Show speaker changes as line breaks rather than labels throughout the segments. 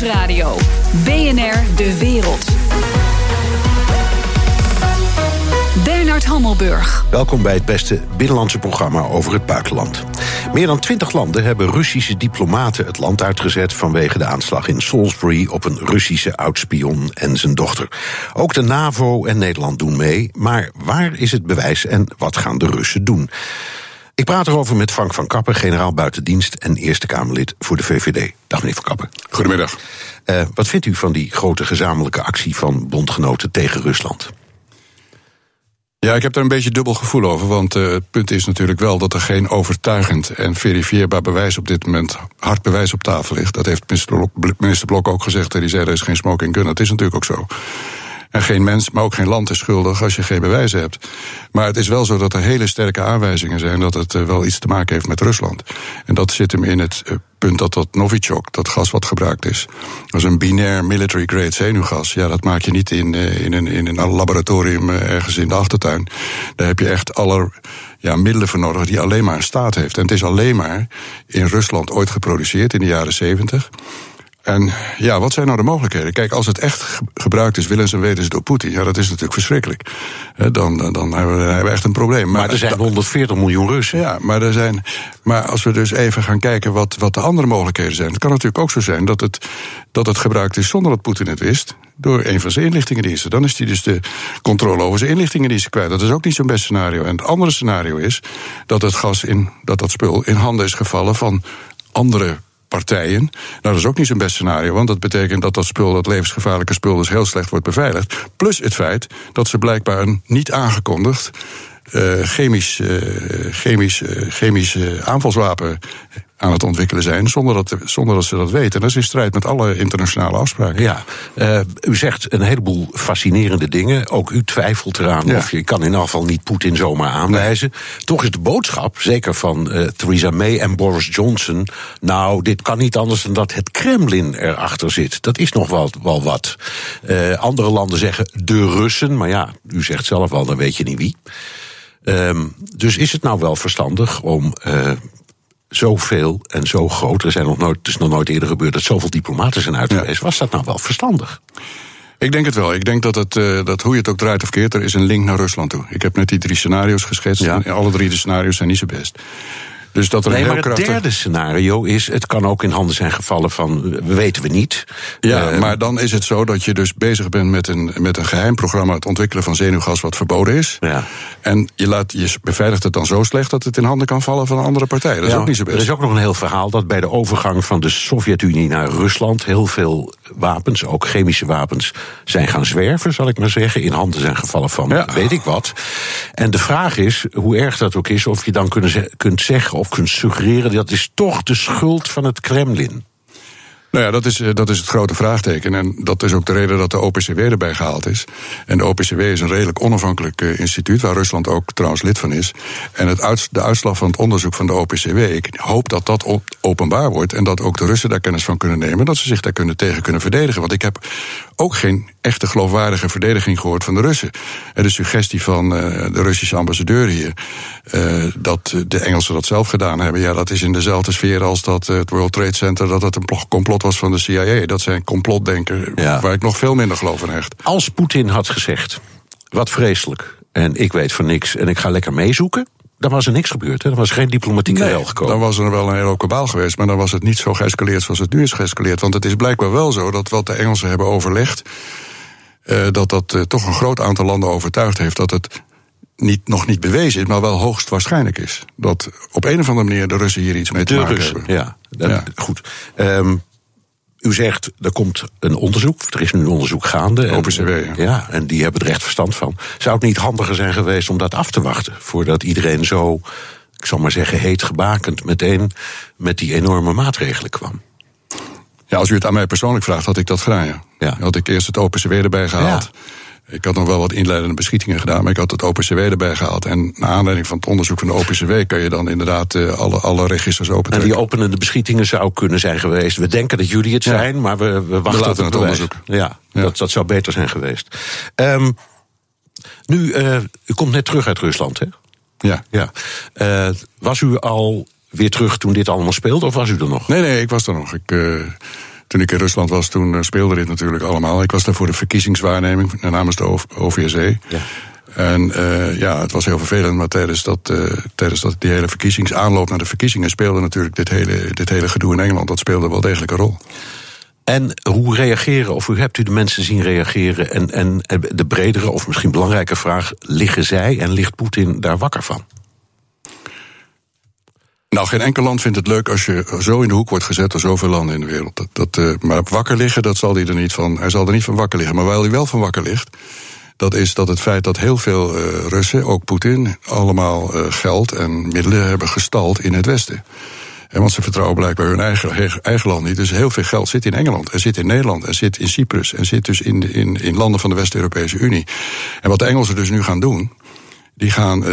Nieuwsradio. BNR De Wereld. Bernard Hammelburg.
Welkom bij het beste binnenlandse programma over het buitenland. Meer dan twintig landen hebben Russische diplomaten het land uitgezet vanwege de aanslag in Salisbury op een Russische oudspion en zijn dochter. Ook de NAVO en Nederland doen mee, maar waar is het bewijs en wat gaan de Russen doen? Ik praat erover met Frank van Kappen, generaal buitendienst en Eerste Kamerlid voor de VVD. Dag meneer van Kappen.
Goedemiddag.
Uh, wat vindt u van die grote gezamenlijke actie van bondgenoten tegen Rusland?
Ja, ik heb daar een beetje dubbel gevoel over. Want uh, het punt is natuurlijk wel dat er geen overtuigend en verifieerbaar bewijs op dit moment, hard bewijs op tafel ligt. Dat heeft minister Blok, minister Blok ook gezegd. En die zei er is geen smoking gun. Dat is natuurlijk ook zo. En geen mens, maar ook geen land is schuldig als je geen bewijzen hebt. Maar het is wel zo dat er hele sterke aanwijzingen zijn dat het uh, wel iets te maken heeft met Rusland. En dat zit hem in het uh, punt dat dat Novichok, dat gas wat gebruikt is, dat is een binair military grade zenuwgas. Ja, dat maak je niet in, uh, in, een, in een laboratorium ergens in de achtertuin. Daar heb je echt alle ja, middelen voor nodig die alleen maar een staat heeft. En het is alleen maar in Rusland ooit geproduceerd in de jaren zeventig. En ja, wat zijn nou de mogelijkheden? Kijk, als het echt gebruikt is, willens en wetens door Poetin, ja, dat is natuurlijk verschrikkelijk. Dan, dan hebben, we, hebben we echt een probleem.
Maar, maar er zijn 140 miljoen Russen.
Ja, maar, er zijn, maar als we dus even gaan kijken wat, wat de andere mogelijkheden zijn. Het kan natuurlijk ook zo zijn dat het, dat het gebruikt is zonder dat Poetin het wist. Door een van zijn inlichtingendiensten. Dan is hij dus de controle over zijn inlichtingendiensten kwijt. Dat is ook niet zo'n best scenario. En het andere scenario is dat het gas in, dat dat spul in handen is gevallen van andere partijen. Nou, dat is ook niet zo'n best scenario, want dat betekent dat dat spul, dat levensgevaarlijke spul, dus heel slecht wordt beveiligd. Plus het feit dat ze blijkbaar een niet aangekondigd uh, chemisch, uh, chemisch, uh, chemisch aanvalswapen aan het ontwikkelen zijn, zonder dat, zonder dat ze dat weten. Dat is in strijd met alle internationale afspraken.
Ja, uh, u zegt een heleboel fascinerende dingen. Ook u twijfelt eraan ja. of je kan in ieder geval niet Poetin zomaar aanwijzen. Toch is de boodschap, zeker van uh, Theresa May en Boris Johnson... nou, dit kan niet anders dan dat het Kremlin erachter zit. Dat is nog wel, wel wat. Uh, andere landen zeggen de Russen, maar ja, u zegt zelf al, dan weet je niet wie. Um, dus is het nou wel verstandig om uh, zoveel en zo groot. Er zijn nog nooit, het is nog nooit eerder gebeurd dat zoveel diplomaten zijn uit geweest. Ja. Was dat nou wel verstandig?
Ik denk het wel. Ik denk dat, het, uh, dat hoe je het ook draait of keert, er is een link naar Rusland toe. Ik heb net die drie scenario's geschetst. Ja. En alle drie de scenario's zijn niet zo best. Dus dat er
nee,
een heel
maar het
krachtig...
derde scenario is... het kan ook in handen zijn gevallen van... we weten we niet.
Ja, uh, maar dan is het zo dat je dus bezig bent met een, met een geheim programma... het ontwikkelen van zenuwgas wat verboden is.
Ja.
En je, laat, je beveiligt het dan zo slecht... dat het in handen kan vallen van een andere partij. Dat is
ja,
ook niet zo best.
Er is ook nog een heel verhaal dat bij de overgang van de Sovjet-Unie naar Rusland... heel veel wapens, ook chemische wapens, zijn gaan zwerven, zal ik maar zeggen. In handen zijn gevallen van ja. weet ik wat. En de vraag is, hoe erg dat ook is... of je dan kunt zeggen of kunt suggereren dat is toch de schuld van het Kremlin.
Nou ja, dat is, dat is het grote vraagteken. En dat is ook de reden dat de OPCW erbij gehaald is. En de OPCW is een redelijk onafhankelijk uh, instituut, waar Rusland ook trouwens lid van is. En het de uitslag van het onderzoek van de OPCW, ik hoop dat dat op, openbaar wordt. En dat ook de Russen daar kennis van kunnen nemen. Dat ze zich daar kunnen, tegen kunnen verdedigen. Want ik heb ook geen echte geloofwaardige verdediging gehoord van de Russen. En de suggestie van uh, de Russische ambassadeur hier, uh, dat de Engelsen dat zelf gedaan hebben, ja, dat is in dezelfde sfeer als dat het World Trade Center, dat het een complot was van de CIA. Dat zijn complotdenken ja. waar ik nog veel minder geloof in hecht.
Als Poetin had gezegd, wat vreselijk, en ik weet van niks en ik ga lekker meezoeken, dan was er niks gebeurd. Hè? Er was geen diplomatieke
nee,
gekomen.
Dan was er wel een hele kabaal geweest, maar dan was het niet zo geëscaleerd zoals het nu is geëscaleerd. Want het is blijkbaar wel zo dat wat de Engelsen hebben overlegd, uh, dat dat uh, toch een groot aantal landen overtuigd heeft dat het niet, nog niet bewezen is, maar wel hoogst waarschijnlijk is. Dat op een of andere manier de Russen hier iets mee te
de
maken
Russen,
hebben.
Ja, dat, ja. goed. Um, u zegt, er komt een onderzoek, er is nu een onderzoek gaande.
En, OPCW, ja.
ja. En die hebben er echt verstand van. Zou het niet handiger zijn geweest om dat af te wachten, voordat iedereen zo, ik zal maar zeggen, heet gebakend meteen met die enorme maatregelen kwam?
Ja, als u het aan mij persoonlijk vraagt, had ik dat gedaan, ja.
ja.
Had ik eerst het OPCW erbij gehaald. Ja. Ik had nog wel wat inleidende beschietingen gedaan, maar ik had het OPCW erbij gehaald. En naar aanleiding van het onderzoek van de OPCW kan je dan inderdaad uh, alle, alle registers opentrekken.
En die openende beschietingen zou kunnen zijn geweest. We denken dat jullie het ja. zijn, maar we, we wachten
we
op het,
het onderzoek.
Ja, ja. Dat, dat zou beter zijn geweest. Um, nu, uh, u komt net terug uit Rusland, hè?
Ja.
ja. Uh, was u al weer terug toen dit allemaal speelde, of was u er nog?
Nee, nee, ik was er nog. Ik, uh, toen ik in Rusland was, toen speelde dit natuurlijk allemaal. Ik was daar voor de verkiezingswaarneming namens de OVSE. Ja. En uh, ja, het was heel vervelend, maar tijdens, dat, uh, tijdens dat, die hele verkiezingsaanloop naar de verkiezingen speelde natuurlijk dit hele, dit hele gedoe in Engeland, dat speelde wel degelijk een rol.
En hoe reageren, of hoe hebt u de mensen zien reageren? En, en de bredere, of misschien belangrijke vraag: liggen zij en ligt Poetin daar wakker van?
Nou, geen enkel land vindt het leuk als je zo in de hoek wordt gezet door zoveel landen in de wereld. Dat, dat, uh, maar wakker liggen, dat zal hij er niet van. Hij zal er niet van wakker liggen. Maar waar hij wel van wakker ligt, dat is dat het feit dat heel veel uh, Russen, ook Poetin, allemaal uh, geld en middelen hebben gestald in het Westen. En want ze vertrouwen blijkbaar hun eigen, eigen land niet. Dus heel veel geld zit in Engeland, er zit in Nederland, er zit in Cyprus, er zit dus in, in, in landen van de West-Europese Unie. En wat de Engelsen dus nu gaan doen, die gaan uh,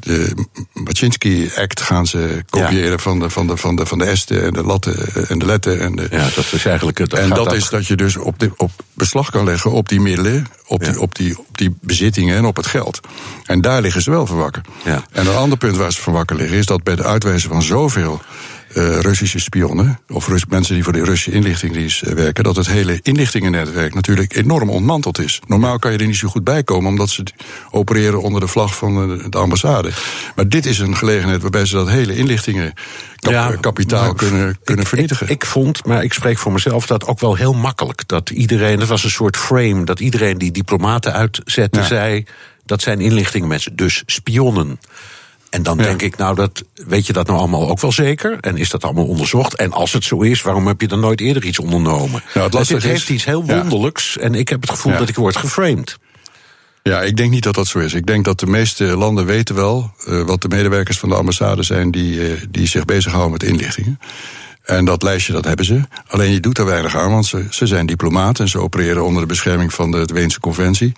de Machinsky Act gaan ze kopiëren van, de, van, de, van, de, van de esten en de latten en de letten. En de,
ja, dat is eigenlijk het.
en dat is dat je dus op, de, op beslag kan leggen op die middelen, op, die, op, die, op die bezittingen en op het geld. En daar liggen ze wel van wakker. Ja. En een ander punt waar ze van wakker liggen is dat bij de uitwijzen van zoveel uh, Russische spionnen, of Rus mensen die voor de Russische inlichtingendienst uh, werken, dat het hele inlichtingennetwerk natuurlijk enorm ontmanteld is. Normaal kan je er niet zo goed bij komen, omdat ze opereren onder de vlag van de ambassade. Maar dit is een gelegenheid waarbij ze dat hele inlichtingenkapitaal ja, kunnen, kunnen vernietigen.
Ik, ik, vond, maar ik spreek voor mezelf, dat ook wel heel makkelijk. Dat iedereen, dat was een soort frame, dat iedereen die diplomaten uitzette, ja. zei. Dat zijn inlichtingenmensen, dus spionnen. En dan denk ik, nou, dat, weet je dat nou allemaal ook wel zeker? En is dat allemaal onderzocht? En als het zo is, waarom heb je dan nooit eerder iets ondernomen? Nou, het, het heeft iets heel wonderlijks. En ik heb het gevoel dat ik word geframed.
Ja, ik denk niet dat dat zo is. Ik denk dat de meeste landen weten wel uh, wat de medewerkers van de ambassade zijn die, uh, die zich bezighouden met inlichtingen. En dat lijstje, dat hebben ze. Alleen je doet er weinig aan, want ze, ze zijn diplomaten en ze opereren onder de bescherming van de Weense Conventie.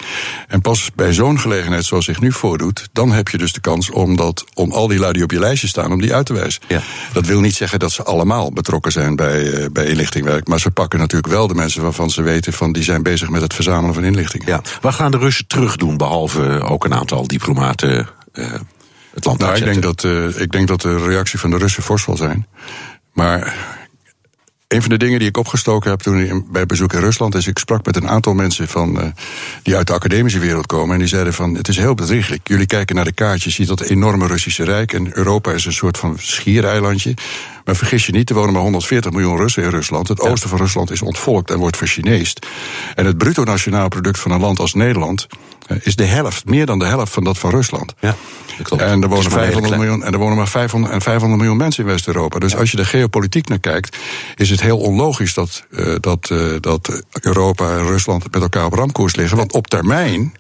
En pas bij zo'n gelegenheid zoals zich nu voordoet, dan heb je dus de kans om, dat, om al die lui die op je lijstje staan, om die uit te wijzen. Ja. Dat wil niet zeggen dat ze allemaal betrokken zijn bij, uh, bij inlichtingwerk. Maar ze pakken natuurlijk wel de mensen waarvan ze weten van die zijn bezig met het verzamelen van inlichtingen.
Ja. Wat gaan de Russen terug doen, behalve ook een aantal diplomaten? Uh, het land
nou, ik denk, dat, uh, ik denk dat de reactie van de Russen fors zal zijn. Maar een van de dingen die ik opgestoken heb toen bij bezoek in Rusland is, ik sprak met een aantal mensen van, uh, die uit de academische wereld komen. En die zeiden van, het is heel bedrieglijk. Jullie kijken naar de kaartjes, ziet dat enorme Russische Rijk. En Europa is een soort van schiereilandje. Maar vergis je niet, er wonen maar 140 miljoen Russen in Rusland. Het oosten van Rusland is ontvolkt en wordt verchineest. En het bruto nationaal product van een land als Nederland is de helft, meer dan de helft van dat van Rusland. Ja. Klopt. En er wonen 500 miljoen, en er wonen maar 500, en 500 miljoen mensen in West-Europa. Dus ja. als je de geopolitiek naar kijkt, is het heel onlogisch dat, uh, dat, uh, dat Europa en Rusland met elkaar op ramkoers liggen. Want op termijn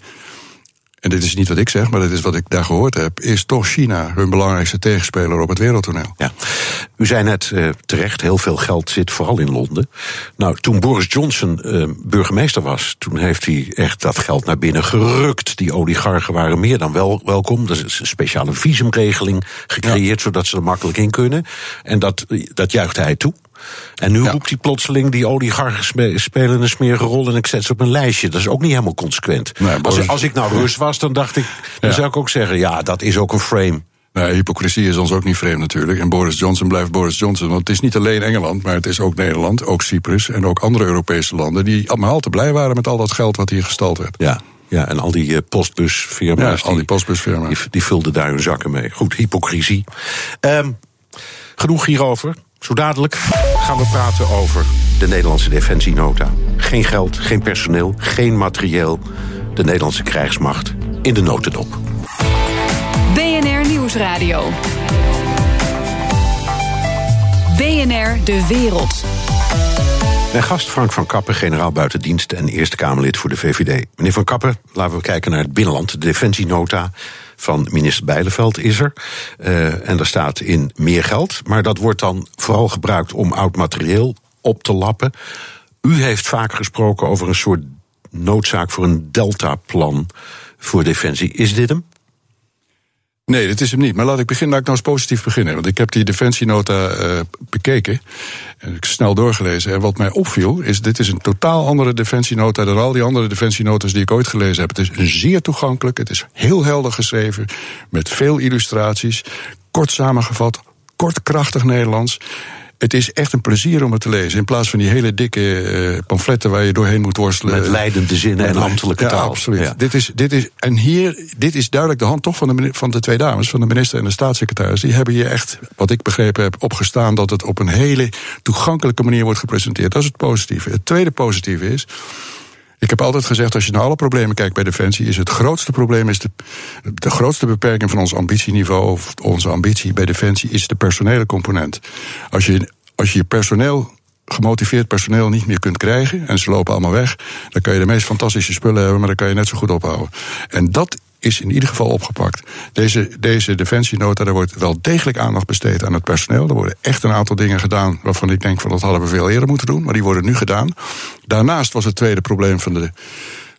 en dit is niet wat ik zeg, maar dit is wat ik daar gehoord heb, is toch China hun belangrijkste tegenspeler op het wereldtoneel.
Ja. U zei net uh, terecht, heel veel geld zit vooral in Londen. Nou, toen Boris Johnson uh, burgemeester was, toen heeft hij echt dat geld naar binnen gerukt. Die oligarchen waren meer dan wel welkom. Er is een speciale visumregeling gecreëerd, ja. zodat ze er makkelijk in kunnen. En dat, dat juichte hij toe. En nu ja. roept hij plotseling die oligarchen spelen een smerige rol en ik zet ze op een lijstje. Dat is ook niet helemaal consequent. Nee, als, als, ik nou Rus was, dan dacht ik, dan ja. zou ik ook zeggen, ja, dat is ook een frame.
Nee, hypocrisie is ons ook niet vreemd natuurlijk. En Boris Johnson blijft Boris Johnson. Want het is niet alleen Engeland, maar het is ook Nederland, ook Cyprus en ook andere Europese landen die allemaal al te blij waren met al dat geld wat hier gestald werd.
Ja. Ja, en al die uh, postbusfirma's.
Ja, al die postbusfirma's.
Die, die, vulden daar hun zakken mee. Goed, hypocrisie. Um, genoeg hierover. Zo dadelijk gaan we praten over de Nederlandse defensienota. Geen geld, geen personeel, geen materieel. De Nederlandse krijgsmacht in de notendop.
BNR Nieuwsradio. BNR De Wereld.
Mijn gast Frank van Kappen, generaal buitendienst en Eerste Kamerlid voor de VVD. Meneer van Kappen, laten we kijken naar het binnenland. De defensienota van minister Bijleveld is er. Uh, en daar staat in meer geld. Maar dat wordt dan vooral gebruikt om oud materieel op te lappen. U heeft vaak gesproken over een soort noodzaak voor een deltaplan voor defensie. Is dit hem?
Nee, dat is hem niet. Maar laat ik beginnen, laat ik nou eens positief beginnen. Want ik heb die defensienota uh, bekeken. En ik snel doorgelezen. En wat mij opviel, is dit is een totaal andere defensienota dan al die andere defensienotas die ik ooit gelezen heb. Het is zeer toegankelijk, het is heel helder geschreven, met veel illustraties, kort samengevat, kort krachtig Nederlands. Het is echt een plezier om het te lezen. In plaats van die hele dikke uh, pamfletten waar je doorheen moet worstelen.
Met leidende zinnen en ambtelijke
ja,
taal.
Absoluut. Dit is, dit is, en hier, dit is duidelijk de hand toch van de, van de twee dames, van de minister en de staatssecretaris. Die hebben hier echt, wat ik begrepen heb, opgestaan dat het op een hele toegankelijke manier wordt gepresenteerd. Dat is het positieve. Het tweede positieve is. Ik heb altijd gezegd, als je naar alle problemen kijkt bij Defensie, is het grootste probleem, is de, de grootste beperking van ons ambitieniveau, of onze ambitie bij Defensie, is de personele component. Als je, als je je personeel gemotiveerd personeel niet meer kunt krijgen en ze lopen allemaal weg, dan kan je de meest fantastische spullen hebben, maar dan kan je net zo goed ophouden. En dat is in ieder geval opgepakt. Deze, deze defensienota, daar wordt wel degelijk aandacht besteed aan het personeel. Er worden echt een aantal dingen gedaan waarvan ik denk van dat hadden we veel eerder moeten doen, maar die worden nu gedaan. Daarnaast was het tweede probleem van de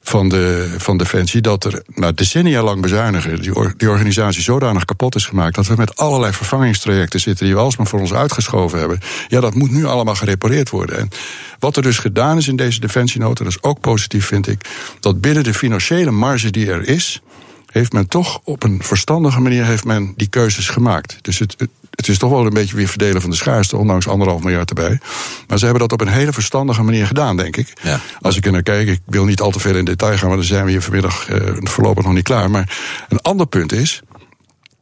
van, de, van Defensie dat er nou, decennia lang bezuinigen die, die organisatie zodanig kapot is gemaakt dat we met allerlei vervangingstrajecten zitten die we alsmaar voor ons uitgeschoven hebben. Ja, dat moet nu allemaal gerepareerd worden. En wat er dus gedaan is in deze defensienota, dat is ook positief, vind ik, dat binnen de financiële marge die er is, heeft men toch op een verstandige manier heeft men die keuzes gemaakt. Dus het, het is toch wel een beetje weer verdelen van de schaarste, ondanks anderhalf miljard erbij. Maar ze hebben dat op een hele verstandige manier gedaan, denk ik. Ja. Als ik er naar kijk, ik wil niet al te veel in detail gaan, want dan zijn we hier vanmiddag uh, voorlopig nog niet klaar. Maar een ander punt is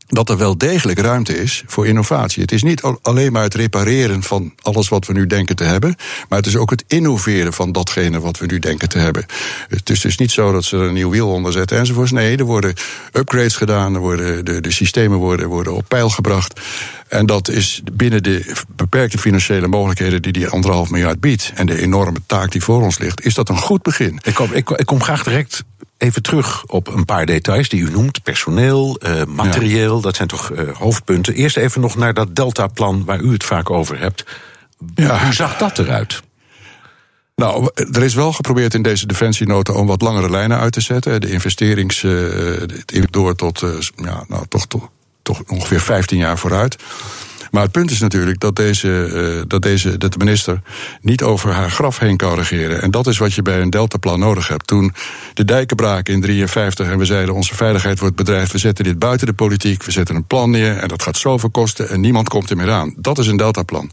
dat er wel degelijk ruimte is voor innovatie. Het is niet alleen maar het repareren van alles wat we nu denken te hebben, maar het is ook het innoveren van datgene wat we nu denken te hebben. Het is dus niet zo dat ze er een nieuw wiel onder zetten enzovoorts. Nee, er worden upgrades gedaan, er worden, de, de systemen worden, worden op peil gebracht. En dat is binnen de beperkte financiële mogelijkheden die die anderhalf miljard biedt en de enorme taak die voor ons ligt, is dat een goed begin.
Ik kom, ik, ik kom graag direct even terug op een paar details die u noemt. Personeel, uh, materieel, dat zijn toch uh, hoofdpunten. Eerst even nog naar dat Delta-plan waar u het vaak over hebt. Ja. Hoe zag dat eruit?
Nou, er is wel geprobeerd in deze defensienota om wat langere lijnen uit te zetten. De investerings uh, door tot, ja, nou, toch, toch, toch ongeveer 15 jaar vooruit. Maar het punt is natuurlijk dat, deze, uh, dat, deze, dat de minister niet over haar graf heen kan regeren. En dat is wat je bij een deltaplan nodig hebt. Toen de dijken braken in 53 en we zeiden onze veiligheid wordt bedreigd, we zetten dit buiten de politiek, we zetten een plan neer en dat gaat zoveel kosten en niemand komt er meer aan. Dat is een deltaplan.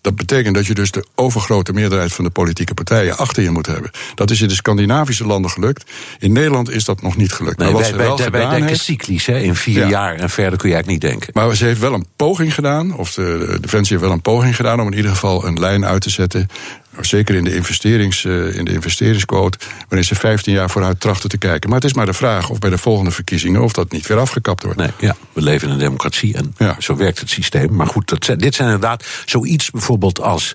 Dat betekent dat je dus de overgrote meerderheid van de politieke partijen achter je moet hebben. Dat is in de Scandinavische landen gelukt. In Nederland is dat nog niet gelukt.
Nee, maar wat wij, ze wel wij, denken heeft, cyclisch, hè? in vier jaar en verder kun je eigenlijk niet denken.
Maar ze heeft wel een poging gedaan, of de, de Defensie heeft wel een poging gedaan om in ieder geval een lijn uit te zetten zeker in de, investerings, uh, in de investeringsquote, wanneer ze 15 jaar vooruit trachten te kijken. Maar het is maar de vraag of bij de volgende verkiezingen of dat niet weer afgekapt wordt.
Nee, ja, we leven in een democratie en ja. zo werkt het systeem. Maar goed, dat, dit zijn inderdaad zoiets bijvoorbeeld als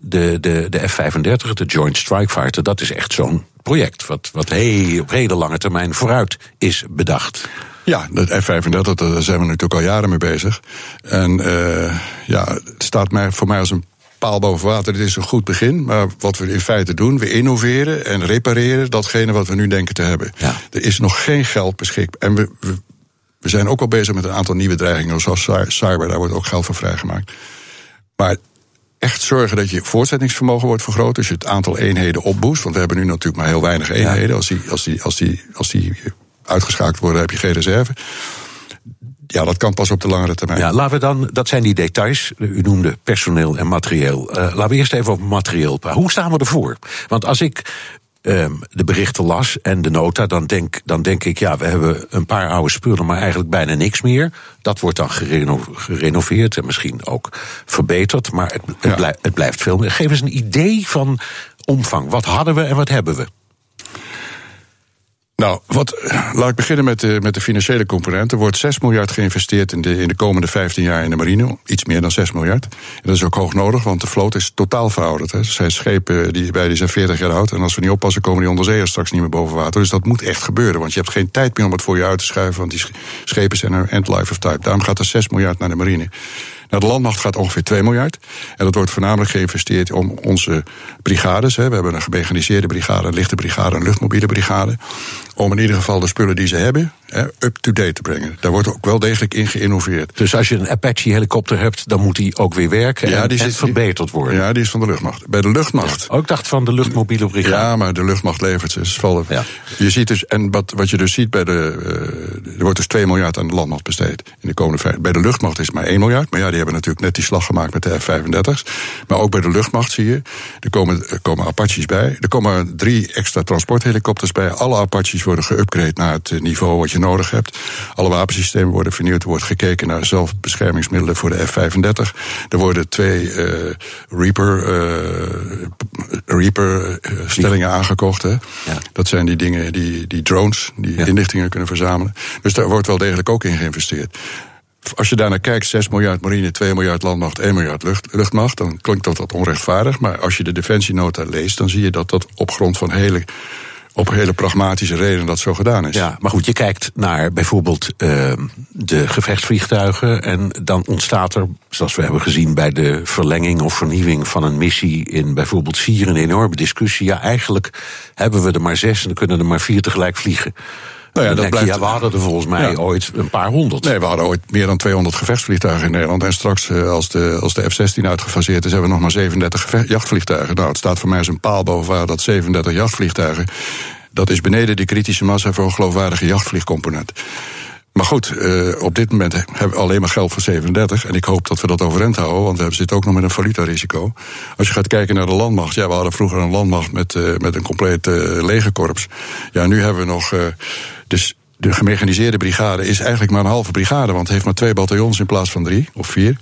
de, de, de F-35, de Joint Strike Fighter. Dat is echt zo'n project wat, wat heel, op hele lange termijn vooruit is bedacht.
Ja, dat F-35, daar zijn we natuurlijk al jaren mee bezig. En uh, ja, het staat mij, voor mij als een paal boven water, dit is een goed begin. Maar wat we in feite doen, we innoveren en repareren datgene wat we nu denken te hebben. Ja. Er is nog geen geld beschikbaar. En we, we, zijn ook al bezig met een aantal nieuwe dreigingen, zoals cyber, daar wordt ook geld voor vrijgemaakt. Maar echt zorgen dat je voortzettingsvermogen wordt vergroot. Dus je het aantal eenheden opboost. Want we hebben nu natuurlijk maar heel weinig eenheden. Als, die, als, die, als, die, als die uitgeschakeld worden, heb je geen reserve ja, dat kan pas op de langere termijn.
Ja, laten we dan, dat zijn die details. U noemde personeel en materieel. Uh, laten we eerst even over materieel Hoe staan we ervoor? Want als ik um, de berichten las en de nota, dan denk, dan denk ik, ja, we hebben een paar oude spullen, maar eigenlijk bijna niks meer. Dat wordt dan gereno gerenoveerd en misschien ook verbeterd, maar het, het, het blijft veel meer. Geef eens een idee van omvang. Wat hadden we en wat hebben we?
Nou, wat, laat ik beginnen met de, met de financiële component. Er wordt 6 miljard geïnvesteerd in de, in de komende 15 jaar in de marine. Iets meer dan 6 miljard. En dat is ook hoog nodig, want de vloot is totaal verouderd. Er zijn schepen die, bij die zijn 40 jaar oud. En als we niet oppassen, komen die onderzeeërs straks niet meer boven water. Dus dat moet echt gebeuren. Want je hebt geen tijd meer om het voor je uit te schuiven. Want die schepen zijn een end life of type. Daarom gaat er 6 miljard naar de marine. Nou, de landmacht gaat ongeveer 2 miljard. En dat wordt voornamelijk geïnvesteerd om onze brigades. Hè. We hebben een gemechaniseerde brigade, een lichte brigade, een luchtmobiele brigade. Om in ieder geval de spullen die ze hebben, up-to-date te brengen. Daar wordt ook wel degelijk in geïnnoveerd.
Dus als je een Apache-helicopter hebt, dan moet die ook weer werken ja, en, die verbeterd worden.
Ja, die is van de luchtmacht. Bij de luchtmacht.
Ja, ook dacht van de luchtmobiele brigade.
Ja, maar de luchtmacht levert ze. Ja. Je ziet dus, en wat, wat je dus ziet bij de. Uh, er wordt dus 2 miljard aan de landmacht besteed in de komende vijf. Bij de luchtmacht is het maar 1 miljard. Maar ja, die hebben natuurlijk net die slag gemaakt met de F-35's. Maar ook bij de luchtmacht zie je. Er komen, er komen Apaches bij. Er komen drie extra transporthelikopters bij. Alle Apaches worden geüpgrade naar het niveau wat je nodig hebt. Alle wapensystemen worden vernieuwd. Er wordt gekeken naar zelfbeschermingsmiddelen voor de F-35. Er worden twee uh, Reaper, uh, Reaper stellingen aangekocht. Hè. Ja. Dat zijn die dingen, die, die drones, die inlichtingen kunnen verzamelen. Dus daar wordt wel degelijk ook in geïnvesteerd. Als je daarnaar kijkt, 6 miljard marine, 2 miljard landmacht, 1 miljard lucht, luchtmacht, dan klinkt dat wat onrechtvaardig. Maar als je de defensienota leest, dan zie je dat dat op grond van hele op hele pragmatische redenen dat zo gedaan is.
Ja, maar goed, je kijkt naar bijvoorbeeld uh, de gevechtsvliegtuigen. En dan ontstaat er, zoals we hebben gezien bij de verlenging of vernieuwing van een missie in bijvoorbeeld Syrië, een enorme discussie. Ja, eigenlijk hebben we er maar zes en dan kunnen er maar vier tegelijk vliegen. Nou ja, dat blijft... ja, we hadden er volgens mij ooit een paar honderd.
Nee, we hadden ooit meer dan 200 gevechtsvliegtuigen in Nederland. En straks, eh, als de, als de F-16 uitgefaseerd is, hebben we nog maar 37 jachtvliegtuigen. Nou, het staat voor mij als een paal boven waar dat 37 jachtvliegtuigen. Dat is beneden de kritische massa voor een geloofwaardige jachtvliegcomponent. Maar goed, uh, op dit moment hebben we alleen maar geld voor 37. En ik hoop dat we dat overeind houden, want we zitten ook nog met een valutarisico. Als je gaat kijken naar de landmacht. Ja, we hadden vroeger een landmacht met, uh, met een compleet uh, legerkorps. Ja, nu hebben we nog. Dus de gemechaniseerde brigade is eigenlijk maar een halve brigade, want heeft maar twee bataljons in plaats van drie of vier.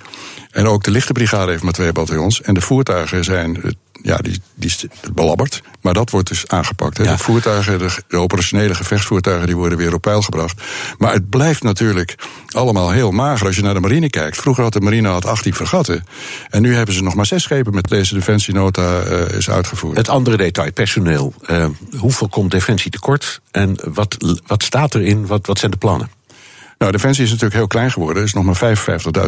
En ook de lichte brigade heeft maar twee bataljons. En de voertuigen zijn ja, die, die is belabberd. Maar dat wordt dus aangepakt. Hè. De voertuigen, de, operationele gevechtsvoertuigen, die worden weer op peil gebracht. Maar het blijft natuurlijk allemaal heel mager als je naar de marine kijkt. Vroeger had de marine had 18 vergatten. En nu hebben ze nog maar zes schepen met deze defensienota uh, is uitgevoerd.
Het andere detail, personeel. Uh, hoeveel komt defensie tekort? En wat, wat staat erin? Wat, wat zijn de plannen?
Nou, Defensie is natuurlijk heel klein geworden. Er is nog maar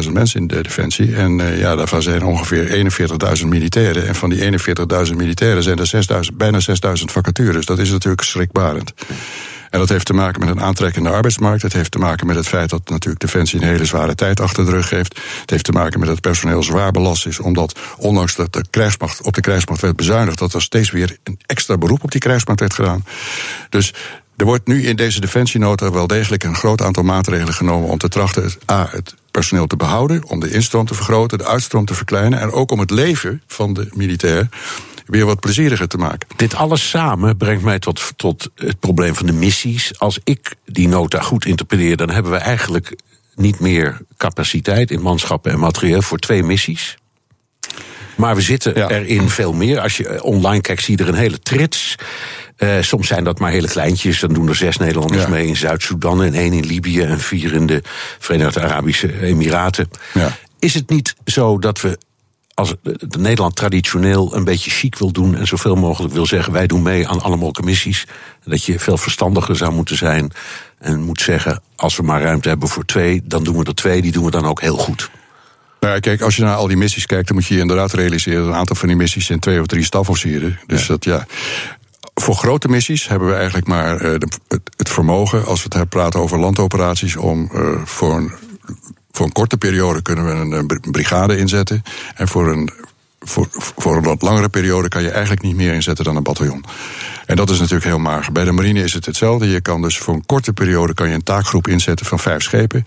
55.000 mensen in de Defensie. En uh, ja, daarvan zijn ongeveer 41.000 militairen. En van die 41.000 militairen zijn er 6.000, bijna 6.000 vacatures. Dat is natuurlijk schrikbarend. En dat heeft te maken met een aantrekkende arbeidsmarkt. Het heeft te maken met het feit dat natuurlijk Defensie een hele zware tijd achter de rug heeft. Het heeft te maken met dat personeel zwaar belast is. Omdat, ondanks dat de krijgsmacht op de krijgsmacht werd bezuinigd, dat er steeds weer een extra beroep op die krijgsmacht werd gedaan. Dus er wordt nu in deze defensienota wel degelijk een groot aantal maatregelen genomen om te trachten A, het personeel te behouden, om de instroom te vergroten, de uitstroom te verkleinen en ook om het leven van de militair weer wat plezieriger te maken.
Dit alles samen brengt mij tot, tot het probleem van de missies. Als ik die nota goed interpreteer, dan hebben we eigenlijk niet meer capaciteit in manschappen en materieel voor twee missies. Maar we zitten erin veel meer. Als je online kijkt, zie je er een hele trits. Uh, soms zijn dat maar hele kleintjes. Dan doen er zes Nederlanders mee in Zuid-Soedan en één in Libië en vier in de Verenigde Arabische Emiraten. Ja. Is het niet zo dat we als Nederland traditioneel een beetje chic wil doen en zoveel mogelijk wil zeggen: wij doen mee aan alle mogelijke missies. Dat je veel verstandiger zou moeten zijn en moet zeggen: als we maar ruimte hebben voor twee, dan doen we er twee, die doen we dan ook heel goed.
Nou ja, kijk, als je naar al die missies kijkt, dan moet je je inderdaad realiseren: een aantal van die missies zijn twee of drie stafofficieren. Dus dat ja. Voor grote missies hebben we eigenlijk maar uh, het, vermogen, als we het praten over landoperaties, om uh, voor, een, voor een korte periode kunnen we een, brigade inzetten. En voor een, voor, voor een wat langere periode kan je eigenlijk niet meer inzetten dan een bataljon. En dat is natuurlijk heel mager. Bij de marine is het hetzelfde. Je kan dus voor een korte periode kan je een taakgroep inzetten van vijf schepen.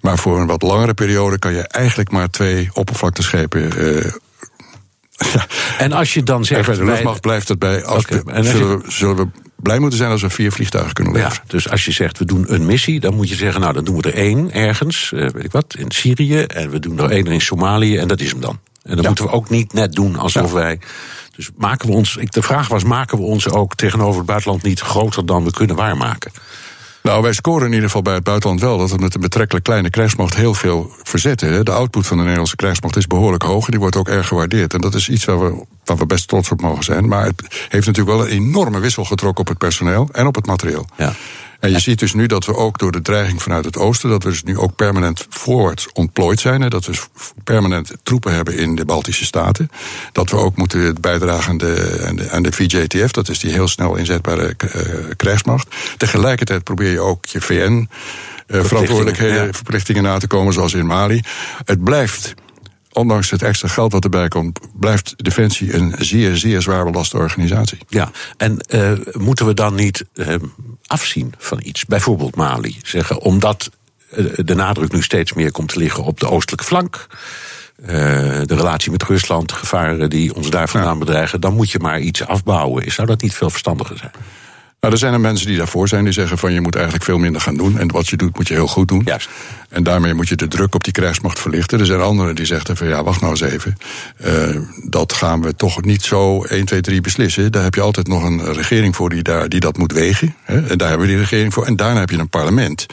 Maar voor een wat langere periode kan je eigenlijk maar twee oppervlakteschepen uh.
En als je dan zegt.
bij de luchtmacht blijft het bij. Als okay. zullen, we, zullen we blij moeten zijn als we vier vliegtuigen kunnen leveren. Ja,
dus als je zegt we doen een missie, dan moet je zeggen, nou dan doen we er één ergens, uh, weet ik wat, in Syrië. En we doen er één in Somalië en dat is hem dan. En dan moeten we ook niet net doen alsof wij. Dus maken we ons. De vraag was: maken we ons ook tegenover het buitenland niet groter dan we kunnen waarmaken?
Nou, wij scoren in ieder geval bij het buitenland wel dat we met een betrekkelijk kleine krijgsmacht heel veel verzetten. De output van de Nederlandse krijgsmacht is behoorlijk hoog en die wordt ook erg gewaardeerd. En dat is iets waar we waar we best trots op mogen zijn. Maar het heeft natuurlijk wel een enorme wissel getrokken op het personeel en op het materieel. Ja. En je ziet dus nu dat we ook door de dreiging vanuit het oosten, dat we dus nu ook permanent voorwaarts ontplooid zijn. Hè, dat we permanent troepen hebben in de Baltische Staten. Dat we ook moeten bijdragen aan de, aan de, aan de VJTF, dat is die heel snel inzetbare uh, krijgsmacht. Tegelijkertijd probeer je ook je VN. Uh, verantwoordelijkheden, verplichtingen na te komen, zoals in Mali. Het blijft ondanks het extra geld wat erbij komt, blijft Defensie een zeer, zeer zwaar belaste organisatie.
Ja, en uh, moeten we dan niet uh, afzien van iets? Bijvoorbeeld Mali. Zeggen, omdat uh, de nadruk nu steeds meer komt te liggen op de oostelijke flank. de relatie met Rusland, de gevaren die ons daar vandaan bedreigen, dan moet je maar iets afbouwen. Zou dat niet veel verstandiger zijn?
Nou, er zijn er mensen die daarvoor zijn, die zeggen van je moet eigenlijk veel minder gaan doen. En wat je doet, moet je heel goed doen.
Juist.
En daarmee moet je de druk op die krijgsmacht verlichten. Er zijn anderen die zeggen van ja, wacht nou eens even. Uh, dat gaan we toch niet zo 1, 2, 3 beslissen. Daar heb je altijd nog een regering voor die, daar, die dat moet wegen. Hè? En daar hebben we die regering voor. En daarna heb je een parlement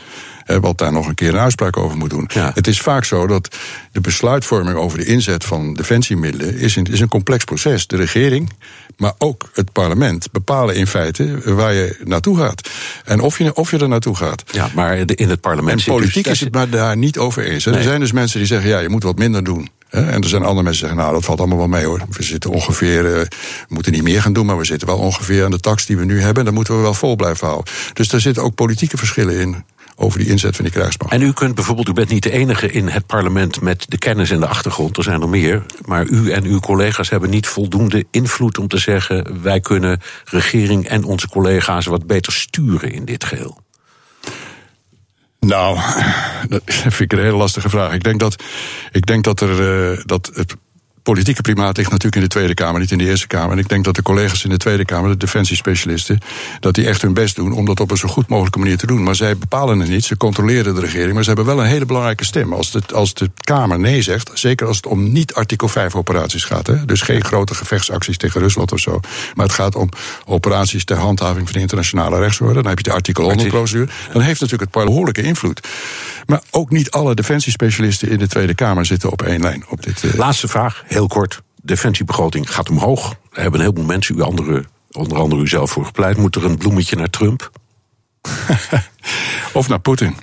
wat daar nog een keer een uitspraak over moet doen. Ja. Het is vaak zo dat de besluitvorming over de inzet van defensiemiddelen is een, is een complex proces. De regering, maar ook het parlement bepalen in feite waar je naartoe gaat. En of je, of je er naartoe gaat.
Ja, maar in het parlement.
En politiek dus, is het maar daar niet over eens. Er zijn dus mensen die zeggen: ja, je moet wat minder doen. En er zijn andere mensen die zeggen, nou, dat valt allemaal wel mee hoor. We zitten ongeveer, uh, we moeten niet meer gaan doen, maar we zitten wel ongeveer aan de tax die we nu hebben. En daar moeten we wel vol blijven houden. Dus daar zitten ook politieke verschillen in over die inzet van die krijgsmacht.
En u kunt bijvoorbeeld, u bent niet de enige in het parlement met de kennis en de achtergrond, er zijn er meer. Maar u en uw collega's hebben niet voldoende invloed om te zeggen: wij kunnen regering en onze collega's wat beter sturen in dit geheel.
Nou, dat vind ik een hele lastige vraag. Ik denk dat, ik denk dat, er, uh, dat het politieke primaat ligt natuurlijk in de Tweede Kamer, niet in de Eerste Kamer. En ik denk dat de collega's in de Tweede Kamer, de defensiespecialisten, dat die echt hun best doen om dat op een zo goed mogelijke manier te doen. Maar zij bepalen het niet, ze controleren de regering, maar ze hebben wel een hele belangrijke stem. Als de, als de Kamer nee zegt, zeker als het om niet artikel 5 operaties gaat, hè, dus geen grote gevechtsacties tegen Rusland of zo, maar het gaat om operaties ter handhaving van de internationale rechtsorde, dan heb je de artikel 100 procedure, dan heeft natuurlijk het behoorlijke invloed. Maar ook niet alle defensiespecialisten in de Tweede Kamer zitten op één lijn. Op dit,
uh... Laatste vraag, heel kort. Defensiebegroting gaat omhoog. Er hebben een heleboel mensen, u andere, onder andere u zelf voor gepleit. Moet er een bloemetje naar Trump?
of naar Poetin.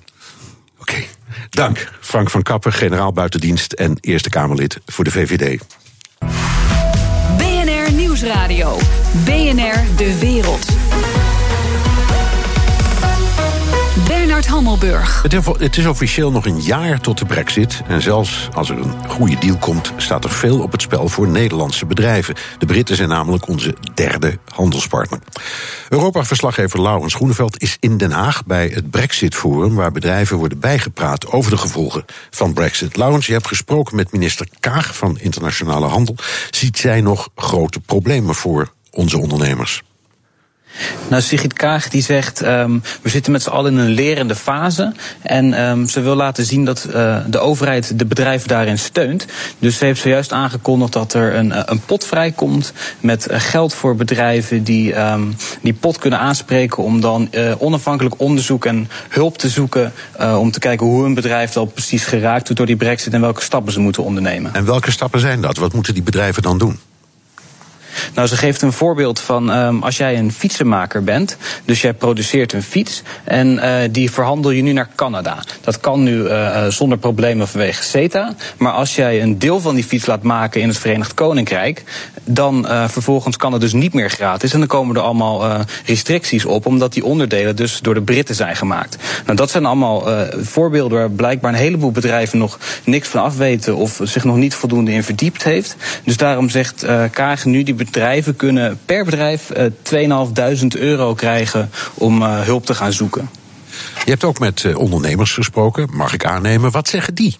Oké. Dank, Frank van Kappen, generaal buitendienst en Eerste Kamerlid voor de VVD.
BNR Nieuwsradio. BNR De Wereld.
Het is officieel nog een jaar tot de brexit. En zelfs als er een goede deal komt, staat er veel op het spel voor Nederlandse bedrijven. De Britten zijn namelijk onze derde handelspartner. Europa-verslaggever Laurens Groeneveld is in Den Haag bij het Brexit-forum... waar bedrijven worden bijgepraat over de gevolgen van brexit. Laurens, je hebt gesproken met minister Kaag van Internationale Handel. Ziet zij nog grote problemen voor onze ondernemers?
Nou, Sigrid Kaag die zegt, um, we zitten met z'n allen in een lerende fase. En um, ze wil laten zien dat uh, de overheid de bedrijven daarin steunt. Dus ze heeft zojuist aangekondigd dat er een, een pot vrijkomt met uh, geld voor bedrijven die um, die pot kunnen aanspreken om dan onafhankelijk onderzoek en hulp te zoeken om te kijken hoe een bedrijf dan precies geraakt wordt door die brexit en welke stappen ze moeten ondernemen.
En welke stappen zijn dat? Wat moeten die bedrijven dan doen?
Nou, ze geeft een voorbeeld van um, als jij een fietsenmaker bent, dus jij produceert een fiets en uh, die verhandel je nu naar Canada. Dat kan nu uh, zonder problemen vanwege CETA, maar als jij een deel van die fiets laat maken in het Verenigd Koninkrijk, dan vervolgens kan het dus niet meer gratis en dan komen er allemaal restricties op, omdat die onderdelen dus door de Britten zijn gemaakt. Nou, dat zijn allemaal voorbeelden waar blijkbaar een heleboel bedrijven nog niks van af weten of zich nog niet voldoende in verdiept heeft. Dus daarom zegt Kaag nu die bedrijven kunnen per bedrijf uh, 2.500 euro krijgen om uh, hulp te gaan zoeken.
Je hebt ook met uh, ondernemers gesproken, mag ik aannemen. Wat zeggen die?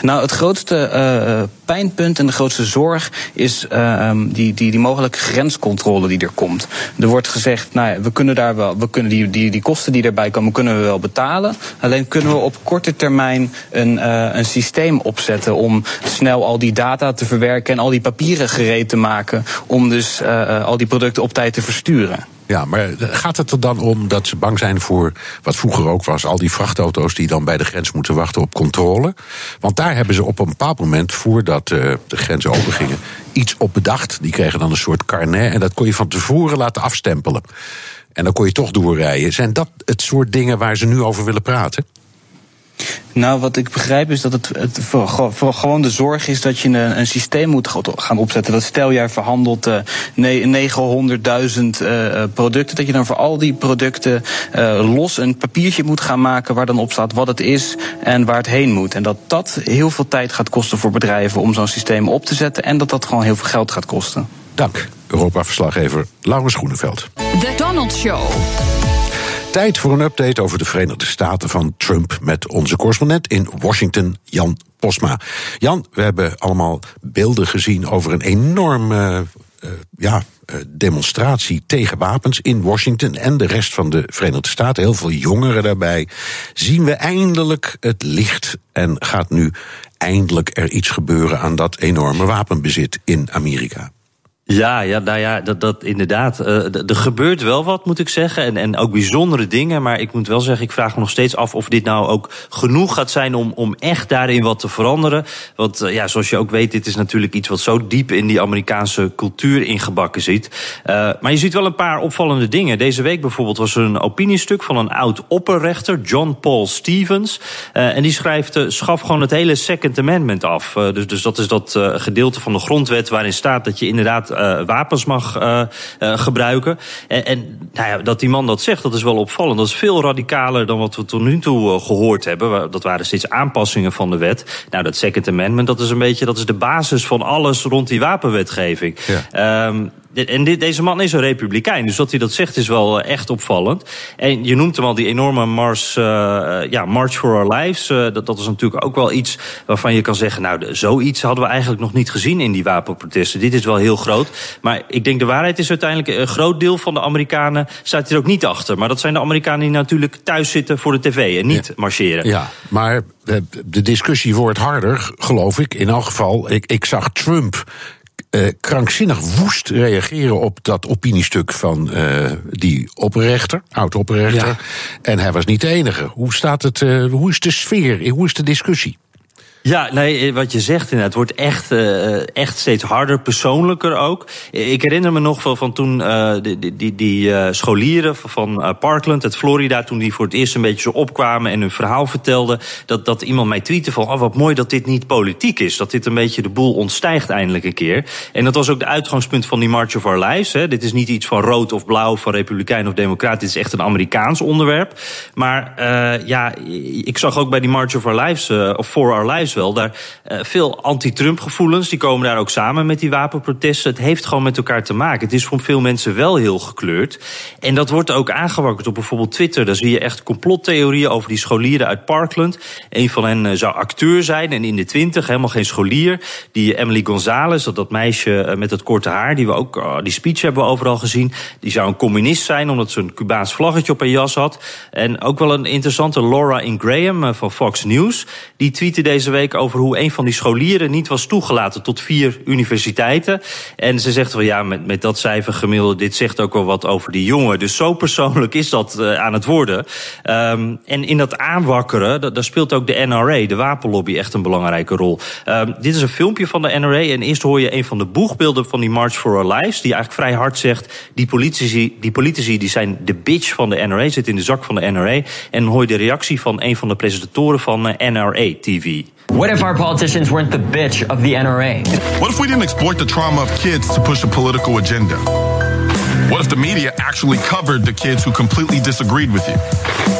Nou, het grootste uh, pijnpunt en de grootste zorg is uh, die, die, die mogelijke grenscontrole die er komt. Er wordt gezegd, nou ja, we kunnen daar wel, we kunnen die, die, die kosten die erbij komen, kunnen we wel betalen. Alleen kunnen we op korte termijn een, een systeem opzetten om snel al die data te verwerken en al die papieren gereed te maken om dus al die producten op tijd te versturen.
Ja, maar gaat het er dan om dat ze bang zijn voor wat vroeger ook was, al die vrachtauto's die dan bij de grens moeten wachten op controle? Want daar hebben ze op een bepaald moment, voordat uh, de grenzen open gingen, iets op bedacht. Die kregen dan een soort carnet en dat kon je van tevoren laten afstempelen. En dan kon je toch doorrijden. Zijn dat het soort dingen waar ze nu over willen praten?
Nou, wat ik begrijp is dat het, het voor, voor gewoon de zorg is dat je een, een, systeem moet gaan opzetten. Dat stel jij verhandelt uh, 900.000 uh, producten, dat je dan voor al die producten uh, los een papiertje moet gaan maken waar dan op staat wat het is en waar het heen moet. En dat dat heel veel tijd gaat kosten voor bedrijven om zo'n systeem op te zetten en dat dat gewoon heel veel geld gaat kosten.
Dank, Europa-verslaggever Laurens Groeneveld.
The Donald Show.
Tijd voor een update over de Verenigde Staten van Trump met onze correspondent in Washington, Jan Posma. Jan, we hebben allemaal beelden gezien over een enorme uh, ja, uh, demonstratie tegen wapens in Washington en de rest van de Verenigde Staten. Heel veel jongeren daarbij. Zien we eindelijk het licht en gaat nu eindelijk er iets gebeuren aan dat enorme wapenbezit in Amerika?
Ja, ja, nou ja, dat, dat inderdaad. Uh, er gebeurt wel wat, moet ik zeggen. En, en ook bijzondere dingen. Maar ik moet wel zeggen, ik vraag me nog steeds af of dit nou ook genoeg gaat zijn om, om echt daarin wat te veranderen. Want uh, ja, zoals je ook weet, dit is natuurlijk iets wat zo diep in die Amerikaanse cultuur ingebakken zit. Uh, maar je ziet wel een paar opvallende dingen. Deze week bijvoorbeeld was er een opiniestuk van een oud opperrechter, John Paul Stevens. en die schrijft, schaf gewoon het hele Second Amendment af. dus, dus dat is dat gedeelte van de grondwet waarin staat dat je inderdaad uh, wapens mag uh, uh, gebruiken. En, en nou ja, dat die man dat zegt, dat is wel opvallend. Dat is veel radicaler dan wat we tot nu toe gehoord hebben. Dat waren steeds aanpassingen van de wet. Nou, dat Second Amendment, dat is een beetje dat is de basis van alles rond die wapenwetgeving. Ja. Um, en dit, deze man is een republikein, dus wat hij dat zegt is wel echt opvallend. En je noemt hem al die enorme Mars, uh, ja, March for Our Lives. Uh, dat, dat is natuurlijk ook wel iets waarvan je kan zeggen... nou, zoiets hadden we eigenlijk nog niet gezien in die wapenprotesten. Dit is wel heel groot. Maar ik denk de waarheid is uiteindelijk... een groot deel van de Amerikanen staat hier ook niet achter. Maar dat zijn de Amerikanen die natuurlijk thuis zitten voor de tv en niet marcheren.
Ja, maar de discussie wordt harder, geloof ik. In elk geval, ik, ik zag Trump uh, krankzinnig woest reageren op dat opiniestuk van uh, die opperrechter, oud-opperrechter. Ja. En hij was niet de enige. Hoe staat het? Uh, hoe is de sfeer? Hoe is de discussie?
Ja, nee, wat je zegt inderdaad, het wordt echt, uh, echt steeds harder, persoonlijker ook. Ik herinner me nog van, van toen die, die, die scholieren van Parkland uit Florida, toen die voor het eerst een beetje zo opkwamen en hun verhaal vertelden, dat, dat iemand mij tweette van, oh wat mooi dat dit niet politiek is, dat dit een beetje de boel ontstijgt eindelijk een keer. En dat was ook de uitgangspunt van die March of Our Lives. Hè. Dit is niet iets van rood of blauw, van republikein of democraat, dit is echt een Amerikaans onderwerp. Maar ja, ik zag ook bij die March of Our Lives, of For Our Lives wel. Daar uh, veel anti-Trump gevoelens, die komen daar ook samen met die wapenprotesten. Het heeft gewoon met elkaar te maken. Het is voor veel mensen wel heel gekleurd. En dat wordt ook aangewakkerd op bijvoorbeeld Twitter. Daar zie je echt complottheorieën over die scholieren uit Parkland. Een van hen uh, zou acteur zijn en in de twintig, helemaal geen scholier. Die Emily Gonzalez, dat, dat meisje uh, met het korte haar, die we ook, die speech hebben we overal gezien. Die zou een communist zijn, omdat ze een Cubaans vlaggetje op haar jas had. En ook wel een interessante Laura Ingraham van Fox News. Die tweette deze week over hoe een van die scholieren niet was toegelaten tot vier universiteiten. En ze zegt wel ja, met, met dat cijfer gemiddelde, dit zegt ook wel wat over die jongen. Dus zo persoonlijk is dat uh, aan het worden. Um, en in dat aanwakkeren, daar speelt ook de NRA, de wapenlobby, echt een belangrijke rol. Um, dit is een filmpje van de NRA en eerst hoor je een van de boegbeelden van die March for Our Lives, die eigenlijk vrij hard zegt, die politici, die politici die zijn de bitch van de NRA, zit in de zak van de NRA. En hoor je de reactie van een van de presentatoren van uh, NRA TV.
What if our politicians weren't the bitch of the NRA?
What if we didn't exploit the trauma of kids to push a political agenda? What if the media actually covered the kids who completely disagreed with you?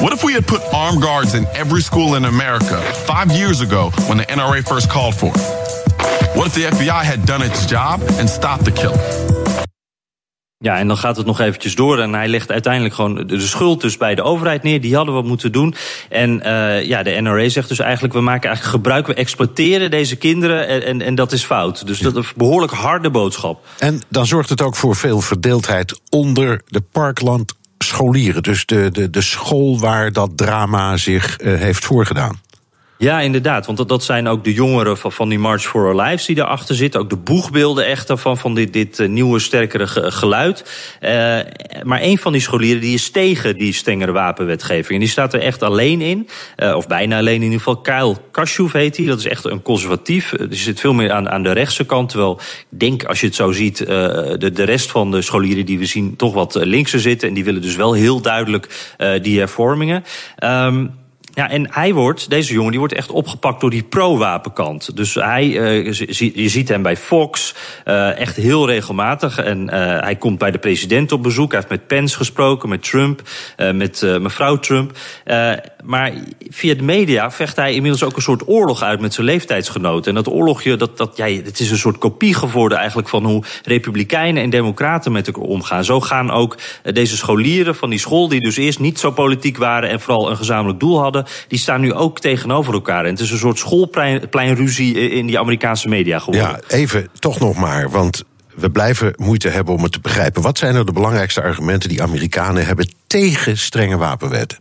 What if we had put armed guards in every school in America five years ago when the NRA first called for it? What if the FBI had done its job and stopped the killing?
Ja, en dan gaat het nog eventjes door. En hij legt uiteindelijk gewoon de schuld dus bij de overheid neer. Die hadden we moeten doen. En uh, ja, de NRA zegt dus eigenlijk... we maken eigenlijk gebruik, we exploiteren deze kinderen... en, en, dat is fout. Dus dat is een behoorlijk harde boodschap.
En dan zorgt het ook voor veel verdeeldheid onder de Parkland scholieren. Dus de, de, de school waar dat drama zich uh, heeft voorgedaan.
Ja, inderdaad. Want dat, dat zijn ook de jongeren van, van die March for Our Lives die daarachter zitten. Ook de boegbeelden echt van, van dit, dit eh, nieuwe, sterkere geluid. Uh, maar een van die scholieren die is tegen die strengere wapenwetgeving. En die staat er echt alleen in. Uh, of bijna alleen in ieder geval. Kyle Kashouf heet hij. Dat is echt een conservatief. Die zit veel meer aan, aan de rechtse kant. Terwijl ik denk, als je het zo ziet, de, de rest van de scholieren die we zien toch wat linkser zitten. En die willen dus wel heel duidelijk die hervormingen. Um, ja, en hij wordt, deze jongen, die wordt echt opgepakt door die pro-wapenkant. Dus hij, uh, je ziet hem bij Fox uh, echt heel regelmatig. En uh, hij komt bij de president op bezoek. Hij heeft met Pence gesproken, met Trump, met mevrouw Trump. maar via de media vecht hij inmiddels ook een soort oorlog uit met zijn leeftijdsgenoten. En dat oorlogje, dat, dat, ja, het is een soort kopie geworden eigenlijk van hoe republikeinen en democraten met elkaar omgaan. Zo gaan ook deze scholieren van die school, die dus eerst niet zo politiek waren en vooral een gezamenlijk doel hadden die staan nu ook tegenover elkaar. En het is een soort schoolpleinruzie in die Amerikaanse media geworden.
Ja, even toch nog maar, want we blijven moeite hebben om het te begrijpen. Wat zijn er de belangrijkste argumenten die Amerikanen hebben tegen strenge wapenwetten?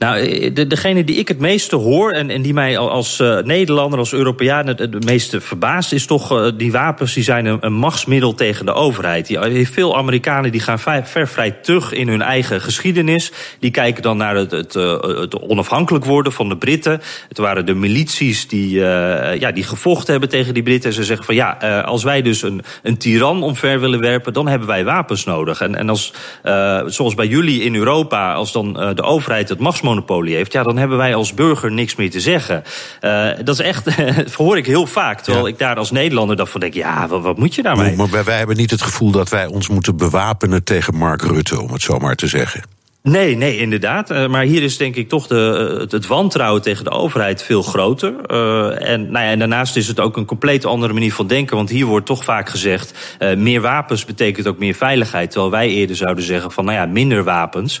Nou, eh, de, degene die ik het meeste hoor en, en die mij als uh, Nederlander, als Europeaan het, meeste verbaast, is toch uh, die wapens die zijn een, een machtsmiddel tegen de overheid. Die, veel Amerikanen die gaan ver, vrij terug in hun eigen geschiedenis. Die kijken dan naar het, het, het onafhankelijk worden van de Britten. Het waren de milities die, uh, ja, die gevochten hebben tegen die Britten. En ze zeggen van ja, als wij dus een, een tiran omver willen werpen, dan hebben wij wapens nodig. En, en als, zoals bij jullie in Europa, als dan de overheid het machtsmonopolie heeft, ja, dan hebben wij als burger niks meer te zeggen. Uh, dat is echt, hoor ik heel vaak. Terwijl ik daar als Nederlander dan van denk, ja, wat, wat moet je daarmee?
Maar, maar wij hebben niet het gevoel dat wij ons moeten bewapenen tegen Mark Rutte, om het zo maar te zeggen.
Nee, nee, inderdaad. Uh, maar hier is denk ik toch de, uh, het wantrouwen tegen de overheid veel groter. Uh, en, nou ja, en daarnaast is het ook een compleet andere manier van denken. Want hier wordt toch vaak gezegd... meer wapens betekent ook meer veiligheid. Terwijl wij eerder zouden zeggen van, nou ja, minder wapens.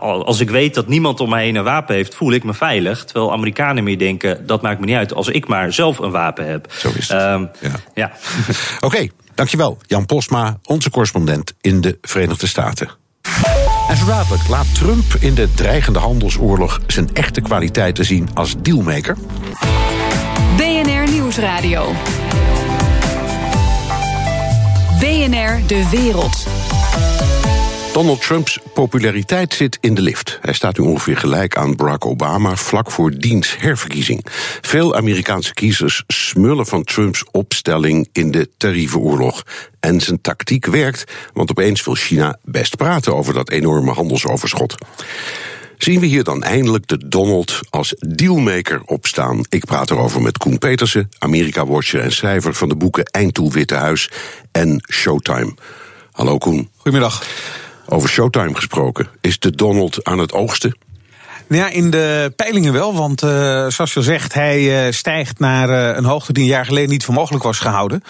als ik weet dat niemand om mij heen een wapen heeft, voel ik me veilig. Terwijl Amerikanen meer denken, dat maakt me niet uit... als ik maar zelf een wapen heb.
Zo is het. Ehm,
ja. ja.
Oké, okay, dankjewel. Jan Posma, onze correspondent in de Verenigde Staten. Dadelijk laat Trump in de dreigende handelsoorlog zijn echte kwaliteiten zien als dealmaker.
BNR Nieuwsradio. BNR De Wereld.
Donald Trumps populariteit zit in de lift. Hij staat nu ongeveer gelijk aan Barack Obama vlak voor diens herverkiezing. Veel Amerikaanse kiezers smullen van Trumps opstelling in de tarievenoorlog. En zijn tactiek werkt, want opeens wil China best praten over dat enorme handelsoverschot. Zien we hier dan eindelijk de Donald als dealmaker opstaan? Ik praat erover met Koen Petersen, Amerika-watcher en schrijver van de boeken Eindtoel Witte Huis en Showtime. Hallo Koen.
Goedemiddag.
Over Showtime gesproken. Is de Donald aan het oogsten?
Nou ja, in de peilingen wel, want uh, zoals je zegt, hij uh, stijgt naar uh, een hoogte die een jaar geleden niet voor mogelijk was gehouden.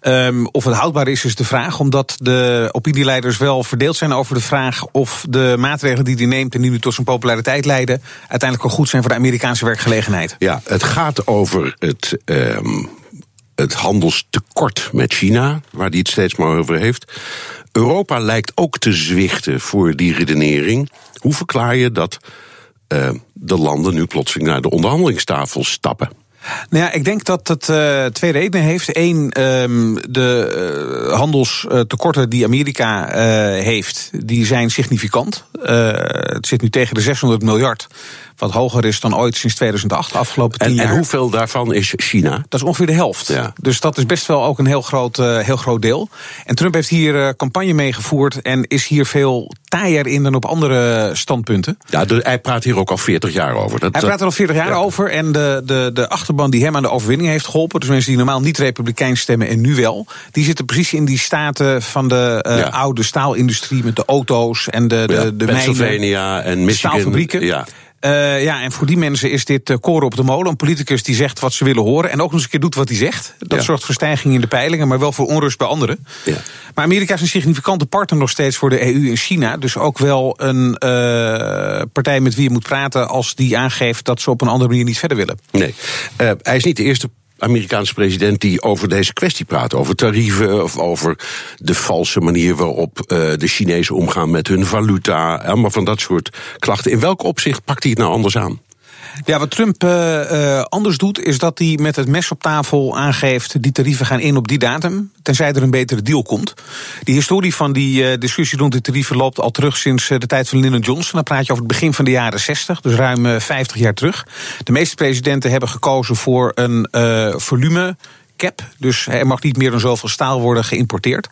Um, of het houdbaar is, is de vraag, omdat de opinieleiders wel verdeeld zijn over de vraag of de maatregelen die hij neemt en die nu tot zijn populariteit leiden, uiteindelijk wel goed zijn voor de Amerikaanse werkgelegenheid.
Ja, het gaat over het. Um het handelstekort met China, waar hij het steeds maar over heeft. Europa lijkt ook te zwichten voor die redenering. Hoe verklaar je dat uh, de landen nu plotseling naar de onderhandelingstafel stappen?
Nou ja, ik denk dat het uh, twee redenen heeft. Eén, um, de uh, handelstekorten die Amerika heeft, die zijn significant. het zit nu tegen de 600 miljard. Wat hoger is dan ooit sinds 2008, afgelopen tien
en,
jaar.
En hoeveel daarvan is China?
Dat is ongeveer de helft.
Ja.
Dus dat is best wel ook een heel groot, uh, heel groot deel. En Trump heeft hier uh, campagne meegevoerd en is hier veel taaier in dan op andere standpunten.
Ja, dus hij praat hier ook al 40 jaar over.
Dat, hij praat er al 40 jaar ja. over. En de, de, de achterban die hem aan de overwinning heeft geholpen, dus mensen die normaal niet republikeins stemmen en nu wel, die zitten precies in die staten van de uh, ja. oude staalindustrie met de auto's en de, de,
ja,
de
Pennsylvania
mijnen,
en Michigan.
Staalfabrieken.
Ja.
Uh, ja, en voor die mensen is dit uh, koren op de molen. Een politicus die zegt wat ze willen horen en ook nog eens een keer doet wat hij zegt. Dat
Ja.
zorgt voor stijging in de peilingen, maar wel voor onrust bij anderen.
Ja.
Maar Amerika is een significante partner nog steeds voor de EU en China. Dus ook wel een uh, partij met wie je moet praten als die aangeeft dat ze op een andere manier niet verder willen.
Nee, hij is niet de eerste Amerikaanse president die over deze kwestie praat. Over tarieven of over de valse manier waarop uh, de Chinezen omgaan met hun valuta. Allemaal van dat soort klachten. In welk opzicht pakt hij het nou anders aan?
Ja, wat Trump uh, anders doet, is dat hij met het mes op tafel aangeeft: die tarieven gaan in op die datum, tenzij er een betere deal komt. Die historie van die uh, discussie rond die tarieven loopt al terug sinds de tijd van Lyndon Johnson. Dan praat je over het begin van de jaren 60, dus ruim 50 jaar terug. De meeste presidenten hebben gekozen voor een volume cap. Dus er mag niet meer dan zoveel staal worden geïmporteerd.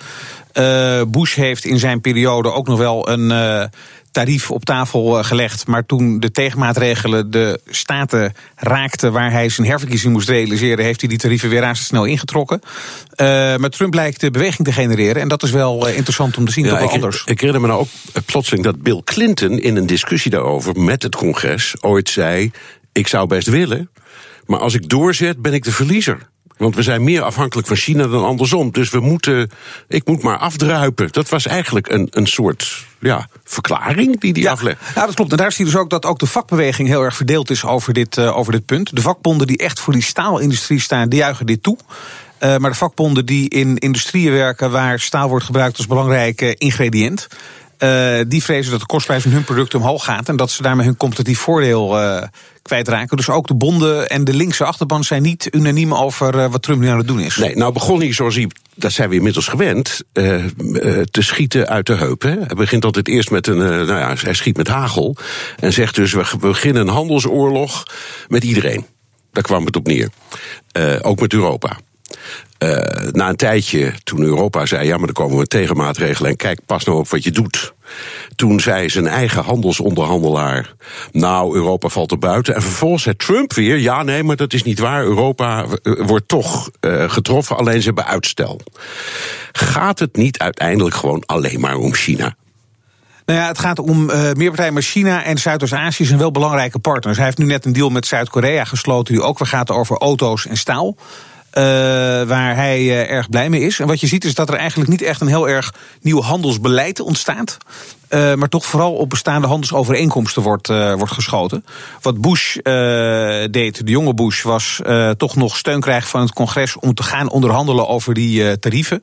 Bush heeft in zijn periode ook nog wel een tarief op tafel uh, gelegd. Maar toen de tegenmaatregelen de staten raakten waar hij zijn herverkiezing moest realiseren, heeft hij die tarieven weer razendsnel ingetrokken. maar Trump lijkt de beweging te genereren. En dat is wel interessant om te zien. Ja, ik, anders.
ik herinner me nou ook plotseling dat Bill Clinton in een discussie daarover met het congres ooit zei: Ik zou best willen. Maar als ik doorzet, ben ik de verliezer. Want we zijn meer afhankelijk van China dan andersom. Dus we moeten, ik moet maar afdruipen. Dat was eigenlijk een, een soort ja, verklaring die die
ja,
aflegt.
Ja, dat klopt. En daar zie je dus ook dat ook de vakbeweging heel erg verdeeld is over dit, uh, over dit punt. De vakbonden die echt voor die staalindustrie staan, die juichen dit toe. Uh, maar de vakbonden die in industrieën werken waar staal wordt gebruikt als belangrijk uh, ingrediënt. Uh, die vrezen dat de kostprijs van hun producten omhoog gaat en dat ze daarmee hun competitief voordeel uh, kwijtraken. Dus ook de bonden en de linkse achterban zijn niet unaniem over uh, wat Trump nu aan het doen is.
Nee, nou begon hij zoals hij, dat zijn we inmiddels gewend, te schieten uit de heup. Hè. Hij begint altijd eerst met een, nou ja, hij schiet met hagel en zegt dus we beginnen een handelsoorlog met iedereen. Daar kwam het op neer. ook met Europa. Na een tijdje, toen Europa zei: ja, maar dan komen we tegenmaatregelen en kijk, pas nou op wat je doet. Toen zei zijn eigen handelsonderhandelaar: Nou, Europa valt er buiten. En vervolgens zei Trump weer: Ja, nee, maar dat is niet waar. Europa uh, wordt toch uh, getroffen, alleen ze hebben uitstel. Gaat het niet uiteindelijk gewoon alleen maar om China?
Nou ja, het gaat om uh, meer partijen, maar China en Zuidoost-Azië zijn wel belangrijke partners. Hij heeft nu net een deal met Zuid-Korea gesloten, die ook weer gaat over auto's en staal. Uh, waar hij uh, erg blij mee is. En wat je ziet is dat er eigenlijk niet echt een heel erg nieuw handelsbeleid ontstaat. Uh, maar toch vooral op bestaande handelsovereenkomsten wordt, wordt geschoten. Wat Bush deed, de jonge Bush, was toch nog steun krijgen van het congres om te gaan onderhandelen over die tarieven.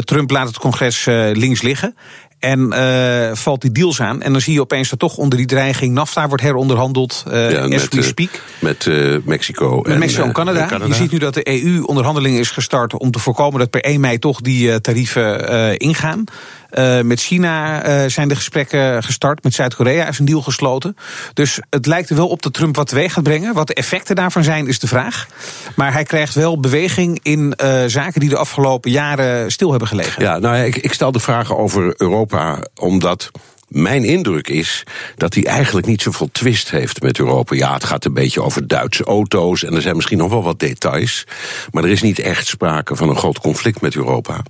Trump laat het congres links liggen. En uh, valt die deals aan. En dan zie je opeens dat toch onder die dreiging NAFTA wordt heronderhandeld. Uh, ja, as met, we speak.
Met uh, Mexico.
Met en, Mexico en Canada. en, Canada. Je ziet nu dat de EU onderhandelingen is gestart om te voorkomen dat per 1 mei toch die tarieven ingaan. Uh, met China uh, zijn de gesprekken gestart. Met Zuid-Korea is een deal gesloten. Dus het lijkt er wel op dat Trump wat teweeg gaat brengen. Wat de effecten daarvan zijn, is de vraag. Maar hij krijgt wel beweging in uh, zaken die de afgelopen jaren stil hebben gelegen.
Ja, nou ik, ik stel de vragen over Europa omdat. Mijn indruk is dat hij eigenlijk niet zoveel twist heeft met Europa. Ja, het gaat een beetje over Duitse auto's en er zijn misschien nog wel wat details. Maar er is niet echt sprake van een groot conflict met Europa.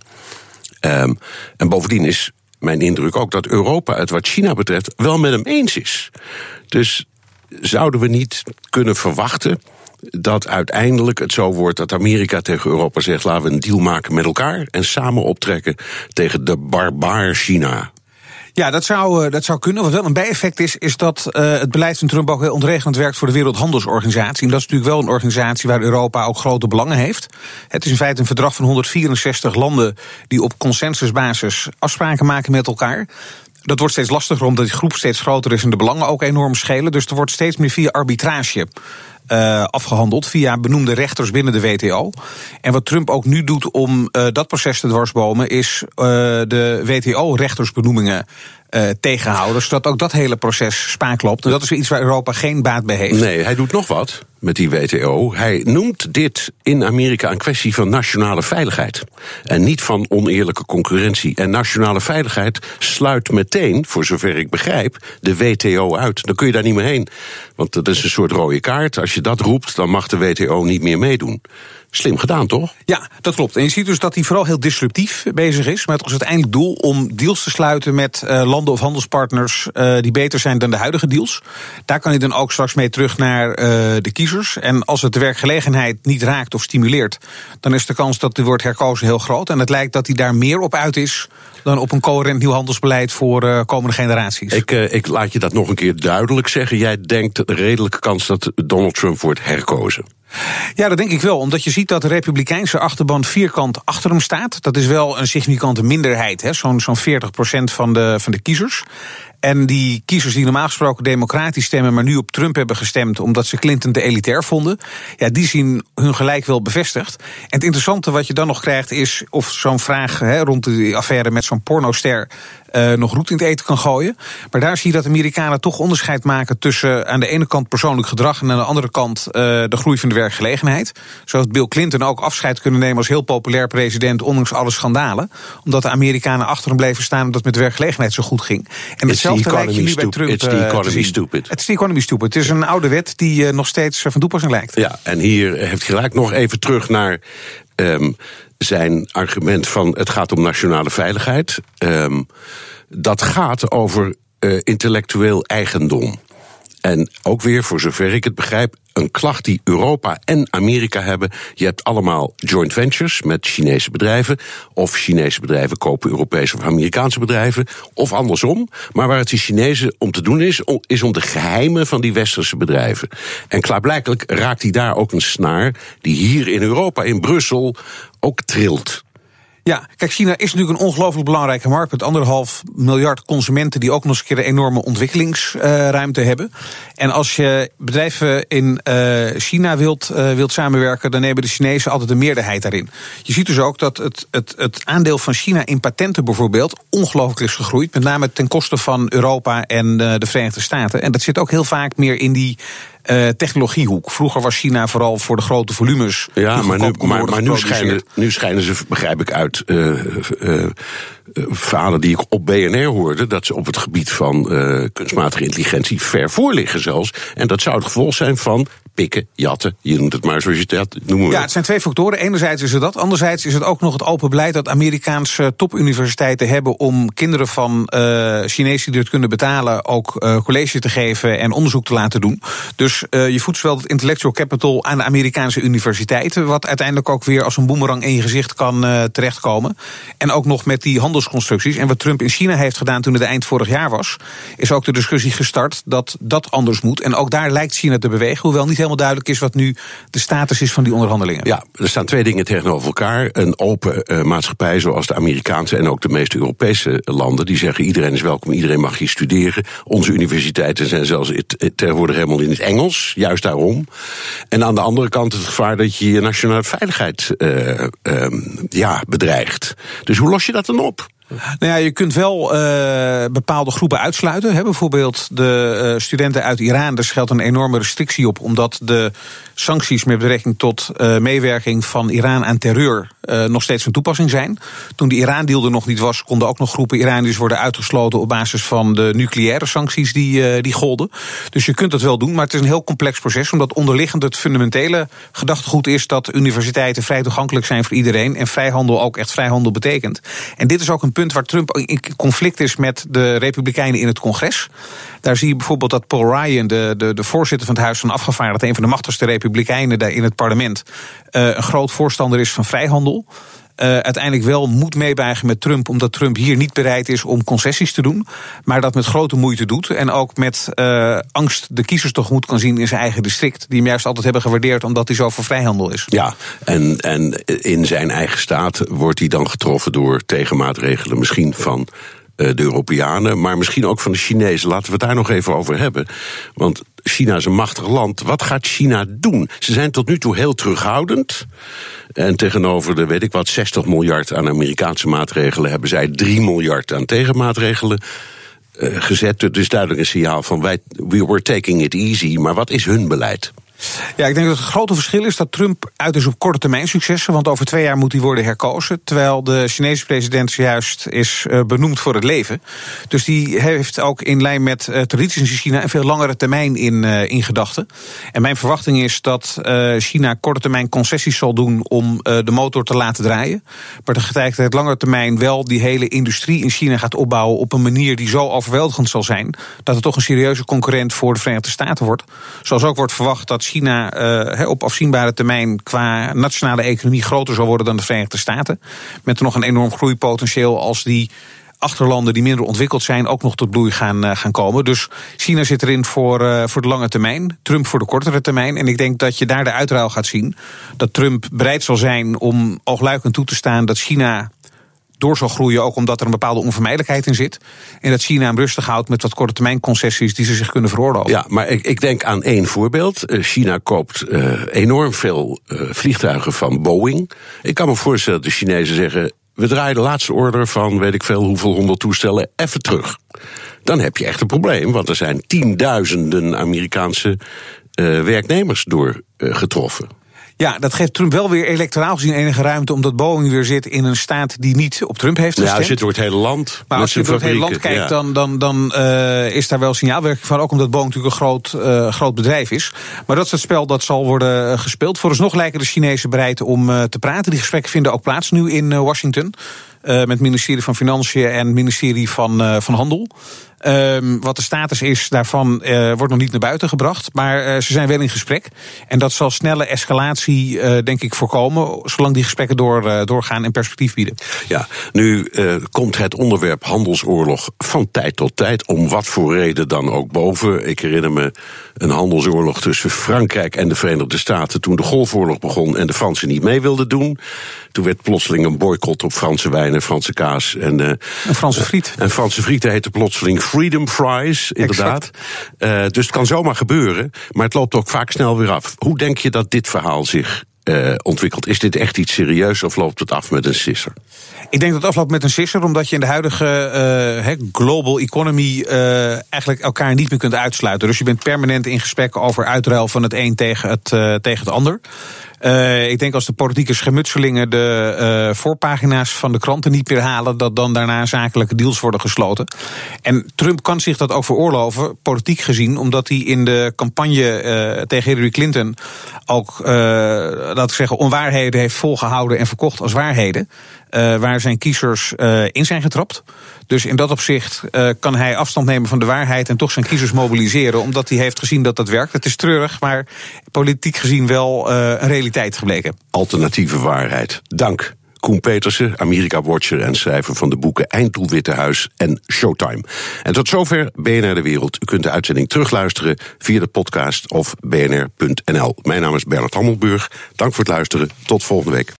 Um, en bovendien is mijn indruk ook dat Europa het wat China betreft wel met hem eens is. Dus zouden we niet kunnen verwachten dat uiteindelijk het zo wordt dat Amerika tegen Europa zegt: laten we een deal maken met elkaar en samen optrekken tegen de barbaar China.
Ja, dat zou, eh, dat zou kunnen. Wat wel een bijeffect is, is dat uh, het beleid van Trump ook heel ontregelend werkt voor de Wereldhandelsorganisatie. En dat is natuurlijk wel een organisatie waar Europa ook grote belangen heeft. Het is in feite een verdrag van 164 landen die op consensusbasis afspraken maken met elkaar. Dat wordt steeds lastiger omdat die groep steeds groter is en de belangen ook enorm schelen. Dus er wordt steeds meer via arbitrage uh, afgehandeld via benoemde rechters binnen de WTO. En wat Trump ook nu doet om uh, dat proces te dwarsbomen, is uh, de WTO-rechtersbenoemingen uh, tegenhouden. Zodat ook dat hele proces spaak loopt. En dat is iets waar Europa geen baat bij heeft.
Nee, hij doet nog wat met die WTO. Hij noemt dit in Amerika een kwestie van nationale veiligheid. En niet van oneerlijke concurrentie. En nationale veiligheid sluit meteen, voor zover ik begrijp, de WTO uit. Dan kun je daar niet meer heen. Want dat is een soort rode kaart. Als je dat roept, dan mag de WTO niet meer meedoen. Slim gedaan, toch?
Ja, dat klopt. En je ziet dus dat hij vooral heel disruptief bezig is. Met als uiteindelijk doel om deals te sluiten met uh, landen of handelspartners uh, die beter zijn dan de huidige deals. Daar kan hij dan ook straks mee terug naar uh, de kiezers. En als het de werkgelegenheid niet raakt of stimuleert, dan is de kans dat hij wordt herkozen heel groot. En het lijkt dat hij daar meer op uit is dan op een coherent nieuw handelsbeleid voor komende generaties.
Ik, ik laat je dat nog een keer duidelijk zeggen. Jij denkt de redelijke kans dat Donald Trump wordt herkozen.
Ja, dat denk ik wel. Omdat je ziet dat de Republikeinse achterban vierkant achter hem staat. Dat is wel een significante minderheid, zo'n zo'n 40% van de, van de kiezers. En die kiezers die normaal gesproken democratisch stemmen, maar nu op Trump hebben gestemd omdat ze Clinton te elitair vonden, ja, die zien hun gelijk wel bevestigd. En het interessante wat je dan nog krijgt is of zo'n vraag hè, rond de affaire met zo'n pornoster uh, nog roet in het eten kan gooien. Maar daar zie je dat Amerikanen toch onderscheid maken tussen aan de ene kant persoonlijk gedrag en aan de andere kant uh, de groei van de werkgelegenheid. Zo heeft Bill Clinton ook afscheid kunnen nemen als heel populair president, ondanks alle schandalen. Omdat de Amerikanen achter hem bleven staan omdat het met de werkgelegenheid zo goed ging. En hetzelfde lijkt je nu bij Trump.
It's the economy stupid.
Het is the economy stupid. Het is een oude wet die uh, nog steeds van toepassing lijkt.
Ja, en hier heeft gelijk nog even terug naar. Um, zijn argument van het gaat om nationale veiligheid. Um, dat gaat over uh, intellectueel eigendom. En ook weer, voor zover ik het begrijp, een klacht die Europa en Amerika hebben. Je hebt allemaal joint ventures met Chinese bedrijven. Of Chinese bedrijven kopen Europese of Amerikaanse bedrijven. Of andersom. Maar waar het de Chinezen om te doen is, is om de geheimen van die westerse bedrijven. En klaarblijkelijk raakt hij daar ook een snaar die hier in Europa, in Brussel, ook trilt.
Ja, kijk, China is natuurlijk een ongelooflijk belangrijke markt met anderhalf miljard consumenten die ook nog eens een keer een enorme ontwikkelingsruimte hebben. En als je bedrijven in uh, China wilt, uh, wilt samenwerken, dan nemen de Chinezen altijd de meerderheid daarin. Je ziet dus ook dat het, het, het aandeel van China in patenten bijvoorbeeld ongelooflijk is gegroeid, met name ten koste van Europa en de Verenigde Staten. En dat zit ook heel vaak meer in die uh, technologiehoek. Vroeger was China vooral voor de grote volumes.
Ja, maar, nu, maar, maar nu, schijnen, nu schijnen ze, begrijp ik uit uh, uh, verhalen die ik op BNR hoorde, dat ze op het gebied van kunstmatige intelligentie ver voor liggen zelfs. En dat zou het gevolg zijn van pikken, jatten, je noemt het maar zoals je het noemen.
Ja, het zijn twee factoren. Enerzijds is het dat. Anderzijds is het ook nog het open beleid dat Amerikaanse topuniversiteiten hebben om kinderen van uh, Chinezen die het kunnen betalen ook uh, college te geven en onderzoek te laten doen. Dus uh, je voedt zowel het intellectual capital aan de Amerikaanse universiteiten, wat uiteindelijk ook weer als een boemerang in je gezicht kan terechtkomen. En ook nog met die handelsconstructies. En wat Trump in China heeft gedaan toen het eind vorig jaar was, is ook de discussie gestart dat dat anders moet. En ook daar lijkt China te bewegen, hoewel niet helemaal duidelijk is wat nu de status is van die onderhandelingen.
Ja, er staan twee dingen tegenover elkaar. Een open uh, maatschappij zoals de Amerikaanse en ook de meeste Europese landen. Die zeggen iedereen is welkom, iedereen mag hier studeren. Onze universiteiten zijn zelfs tegenwoordig helemaal in het Engels, juist daarom. En aan de andere kant het gevaar dat je je nationale veiligheid uh, uh, ja, bedreigt. Dus hoe los je dat dan op?
Nou ja, je kunt wel uh, bepaalde groepen uitsluiten. Hè. Bijvoorbeeld de uh, studenten uit Iran, daar geldt een enorme restrictie op, omdat de sancties met betrekking tot uh, meewerking van Iran aan terreur nog steeds van toepassing zijn. Toen de Iran-deal er nog niet was, konden ook nog groepen Iraniërs worden uitgesloten op basis van de nucleaire sancties die, die golden. Dus je kunt dat wel doen, maar het is een heel complex proces, omdat onderliggend het fundamentele gedachtegoed is dat universiteiten vrij toegankelijk zijn voor iedereen en vrijhandel ook echt vrijhandel betekent. En dit is ook een punt waar Trump in conflict is met de Republikeinen in het congres. Daar zie je bijvoorbeeld dat Paul Ryan, de, de, de voorzitter van het Huis van Afgevaardigden, een van de machtigste Republikeinen daar in het parlement, uh, een groot voorstander is van vrijhandel. Uh, uiteindelijk wel moet meebuigen met Trump, omdat Trump hier niet bereid is om concessies te doen, maar dat met grote moeite doet en ook met uh, angst de kiezers tegemoet kan zien in zijn eigen district, die hem juist altijd hebben gewaardeerd omdat hij zo voor vrijhandel is.
Ja, en, en in zijn eigen staat wordt hij dan getroffen door tegenmaatregelen, misschien van de Europeanen, maar misschien ook van de Chinezen. Laten we het daar nog even over hebben. Want China is een machtig land. Wat gaat China doen? Ze zijn tot nu toe heel terughoudend. En tegenover de, weet ik wat, 60 miljard aan Amerikaanse maatregelen hebben zij 3 miljard aan tegenmaatregelen. Uh, gezet. Dus duidelijk een signaal van wij, we were taking it easy. Maar wat is hun beleid?
Ja, ik denk dat het grote verschil is dat Trump uit is op korte termijn successen. Want over twee jaar moet hij worden herkozen. Terwijl de Chinese president juist is uh, benoemd voor het leven. Dus die heeft ook in lijn met uh, tradities in China een veel langere termijn in, uh, in gedachten. En mijn verwachting is dat China korte termijn concessies zal doen om de motor te laten draaien. Maar tegelijkertijd langere termijn wel die hele industrie in China gaat opbouwen op een manier die zo overweldigend zal zijn. Dat het toch een serieuze concurrent voor de Verenigde Staten wordt. Zoals ook wordt verwacht dat China uh, op afzienbare termijn qua nationale economie groter zal worden dan de Verenigde Staten. Met nog een enorm groeipotentieel als die achterlanden die minder ontwikkeld zijn ook nog tot bloei gaan, uh, gaan komen. Dus China zit erin voor, uh, voor de lange termijn, Trump voor de kortere termijn. En ik denk dat je daar de uitruil gaat zien. Dat Trump bereid zal zijn om oogluikend toe te staan dat China door zal groeien, ook omdat er een bepaalde onvermijdelijkheid in zit. En dat China hem rustig houdt met wat korte termijn concessies die ze zich kunnen veroorloven.
Ja, maar ik, ik denk aan één voorbeeld. Eh, China koopt uh, enorm veel uh, vliegtuigen van Boeing. Ik kan me voorstellen dat de Chinezen zeggen: we draaien de laatste order van weet ik veel hoeveel honderd toestellen even terug. Dan heb je echt een probleem, want er zijn tienduizenden Amerikaanse uh, werknemers door getroffen.
Ja, dat geeft Trump wel weer electoraal gezien enige ruimte, omdat Boeing weer zit in een staat die niet op Trump heeft gestemd.
Ja, hij zit door het hele land.
Maar als je door het hele land kijkt, ja. dan, dan, dan uh, is daar wel signaalwerking van. Ook omdat Boeing natuurlijk een groot, uh, groot bedrijf is. Maar dat is het spel dat zal worden gespeeld. Vooralsnog lijken de Chinezen bereid om uh, te praten. Die gesprekken vinden ook plaats nu in Washington. Uh, met het ministerie van Financiën en het ministerie van, uh, van Handel. Um, wat de status is daarvan uh, wordt nog niet naar buiten gebracht. Maar ze zijn wel in gesprek. En dat zal snelle escalatie, denk ik, voorkomen. Zolang die gesprekken door, doorgaan en perspectief bieden.
Ja, nu komt het onderwerp handelsoorlog van tijd tot tijd. Om wat voor reden dan ook boven. Ik herinner me een handelsoorlog tussen Frankrijk en de Verenigde Staten. Toen de Golfoorlog begon en de Fransen niet mee wilden doen. Toen werd plotseling een boycott op Franse wijn en Franse kaas. En,
een Franse friet.
En Franse frieten heette plotseling Freedom Fries, inderdaad. Uh, dus het kan zomaar gebeuren, maar het loopt ook vaak snel weer af. Hoe denk je dat dit verhaal zich uh, ontwikkelt? Is dit echt iets serieus of loopt het af met een sisser?
Ik denk dat het afloopt met een sisser, omdat je in de huidige uh, global economy uh, eigenlijk elkaar niet meer kunt uitsluiten. Dus je bent permanent in gesprek over uitruil van het een tegen het, uh, tegen het ander. Uh, ik denk als de politieke schermutselingen de uh, voorpagina's van de kranten niet meer halen, dat dan daarna zakelijke deals worden gesloten. En Trump kan zich dat ook veroorloven, politiek gezien, omdat hij in de campagne uh, tegen Hillary Clinton ook, laat ik zeggen, onwaarheden heeft volgehouden en verkocht als waarheden. waar zijn kiezers in zijn getrapt. Dus in dat opzicht uh, kan hij afstand nemen van de waarheid en toch zijn kiezers mobiliseren, omdat hij heeft gezien dat dat werkt. Het is treurig, maar politiek gezien wel uh, een realiteit gebleken.
Alternatieve waarheid. Dank. Koen Petersen, Amerika-watcher en schrijver van de boeken Einddoel Witte Huis en Showtime. En tot zover BNR De Wereld. U kunt de uitzending terugluisteren via de podcast of bnr.nl. Mijn naam is Bernard Hammelburg. Dank voor het luisteren. Tot volgende week.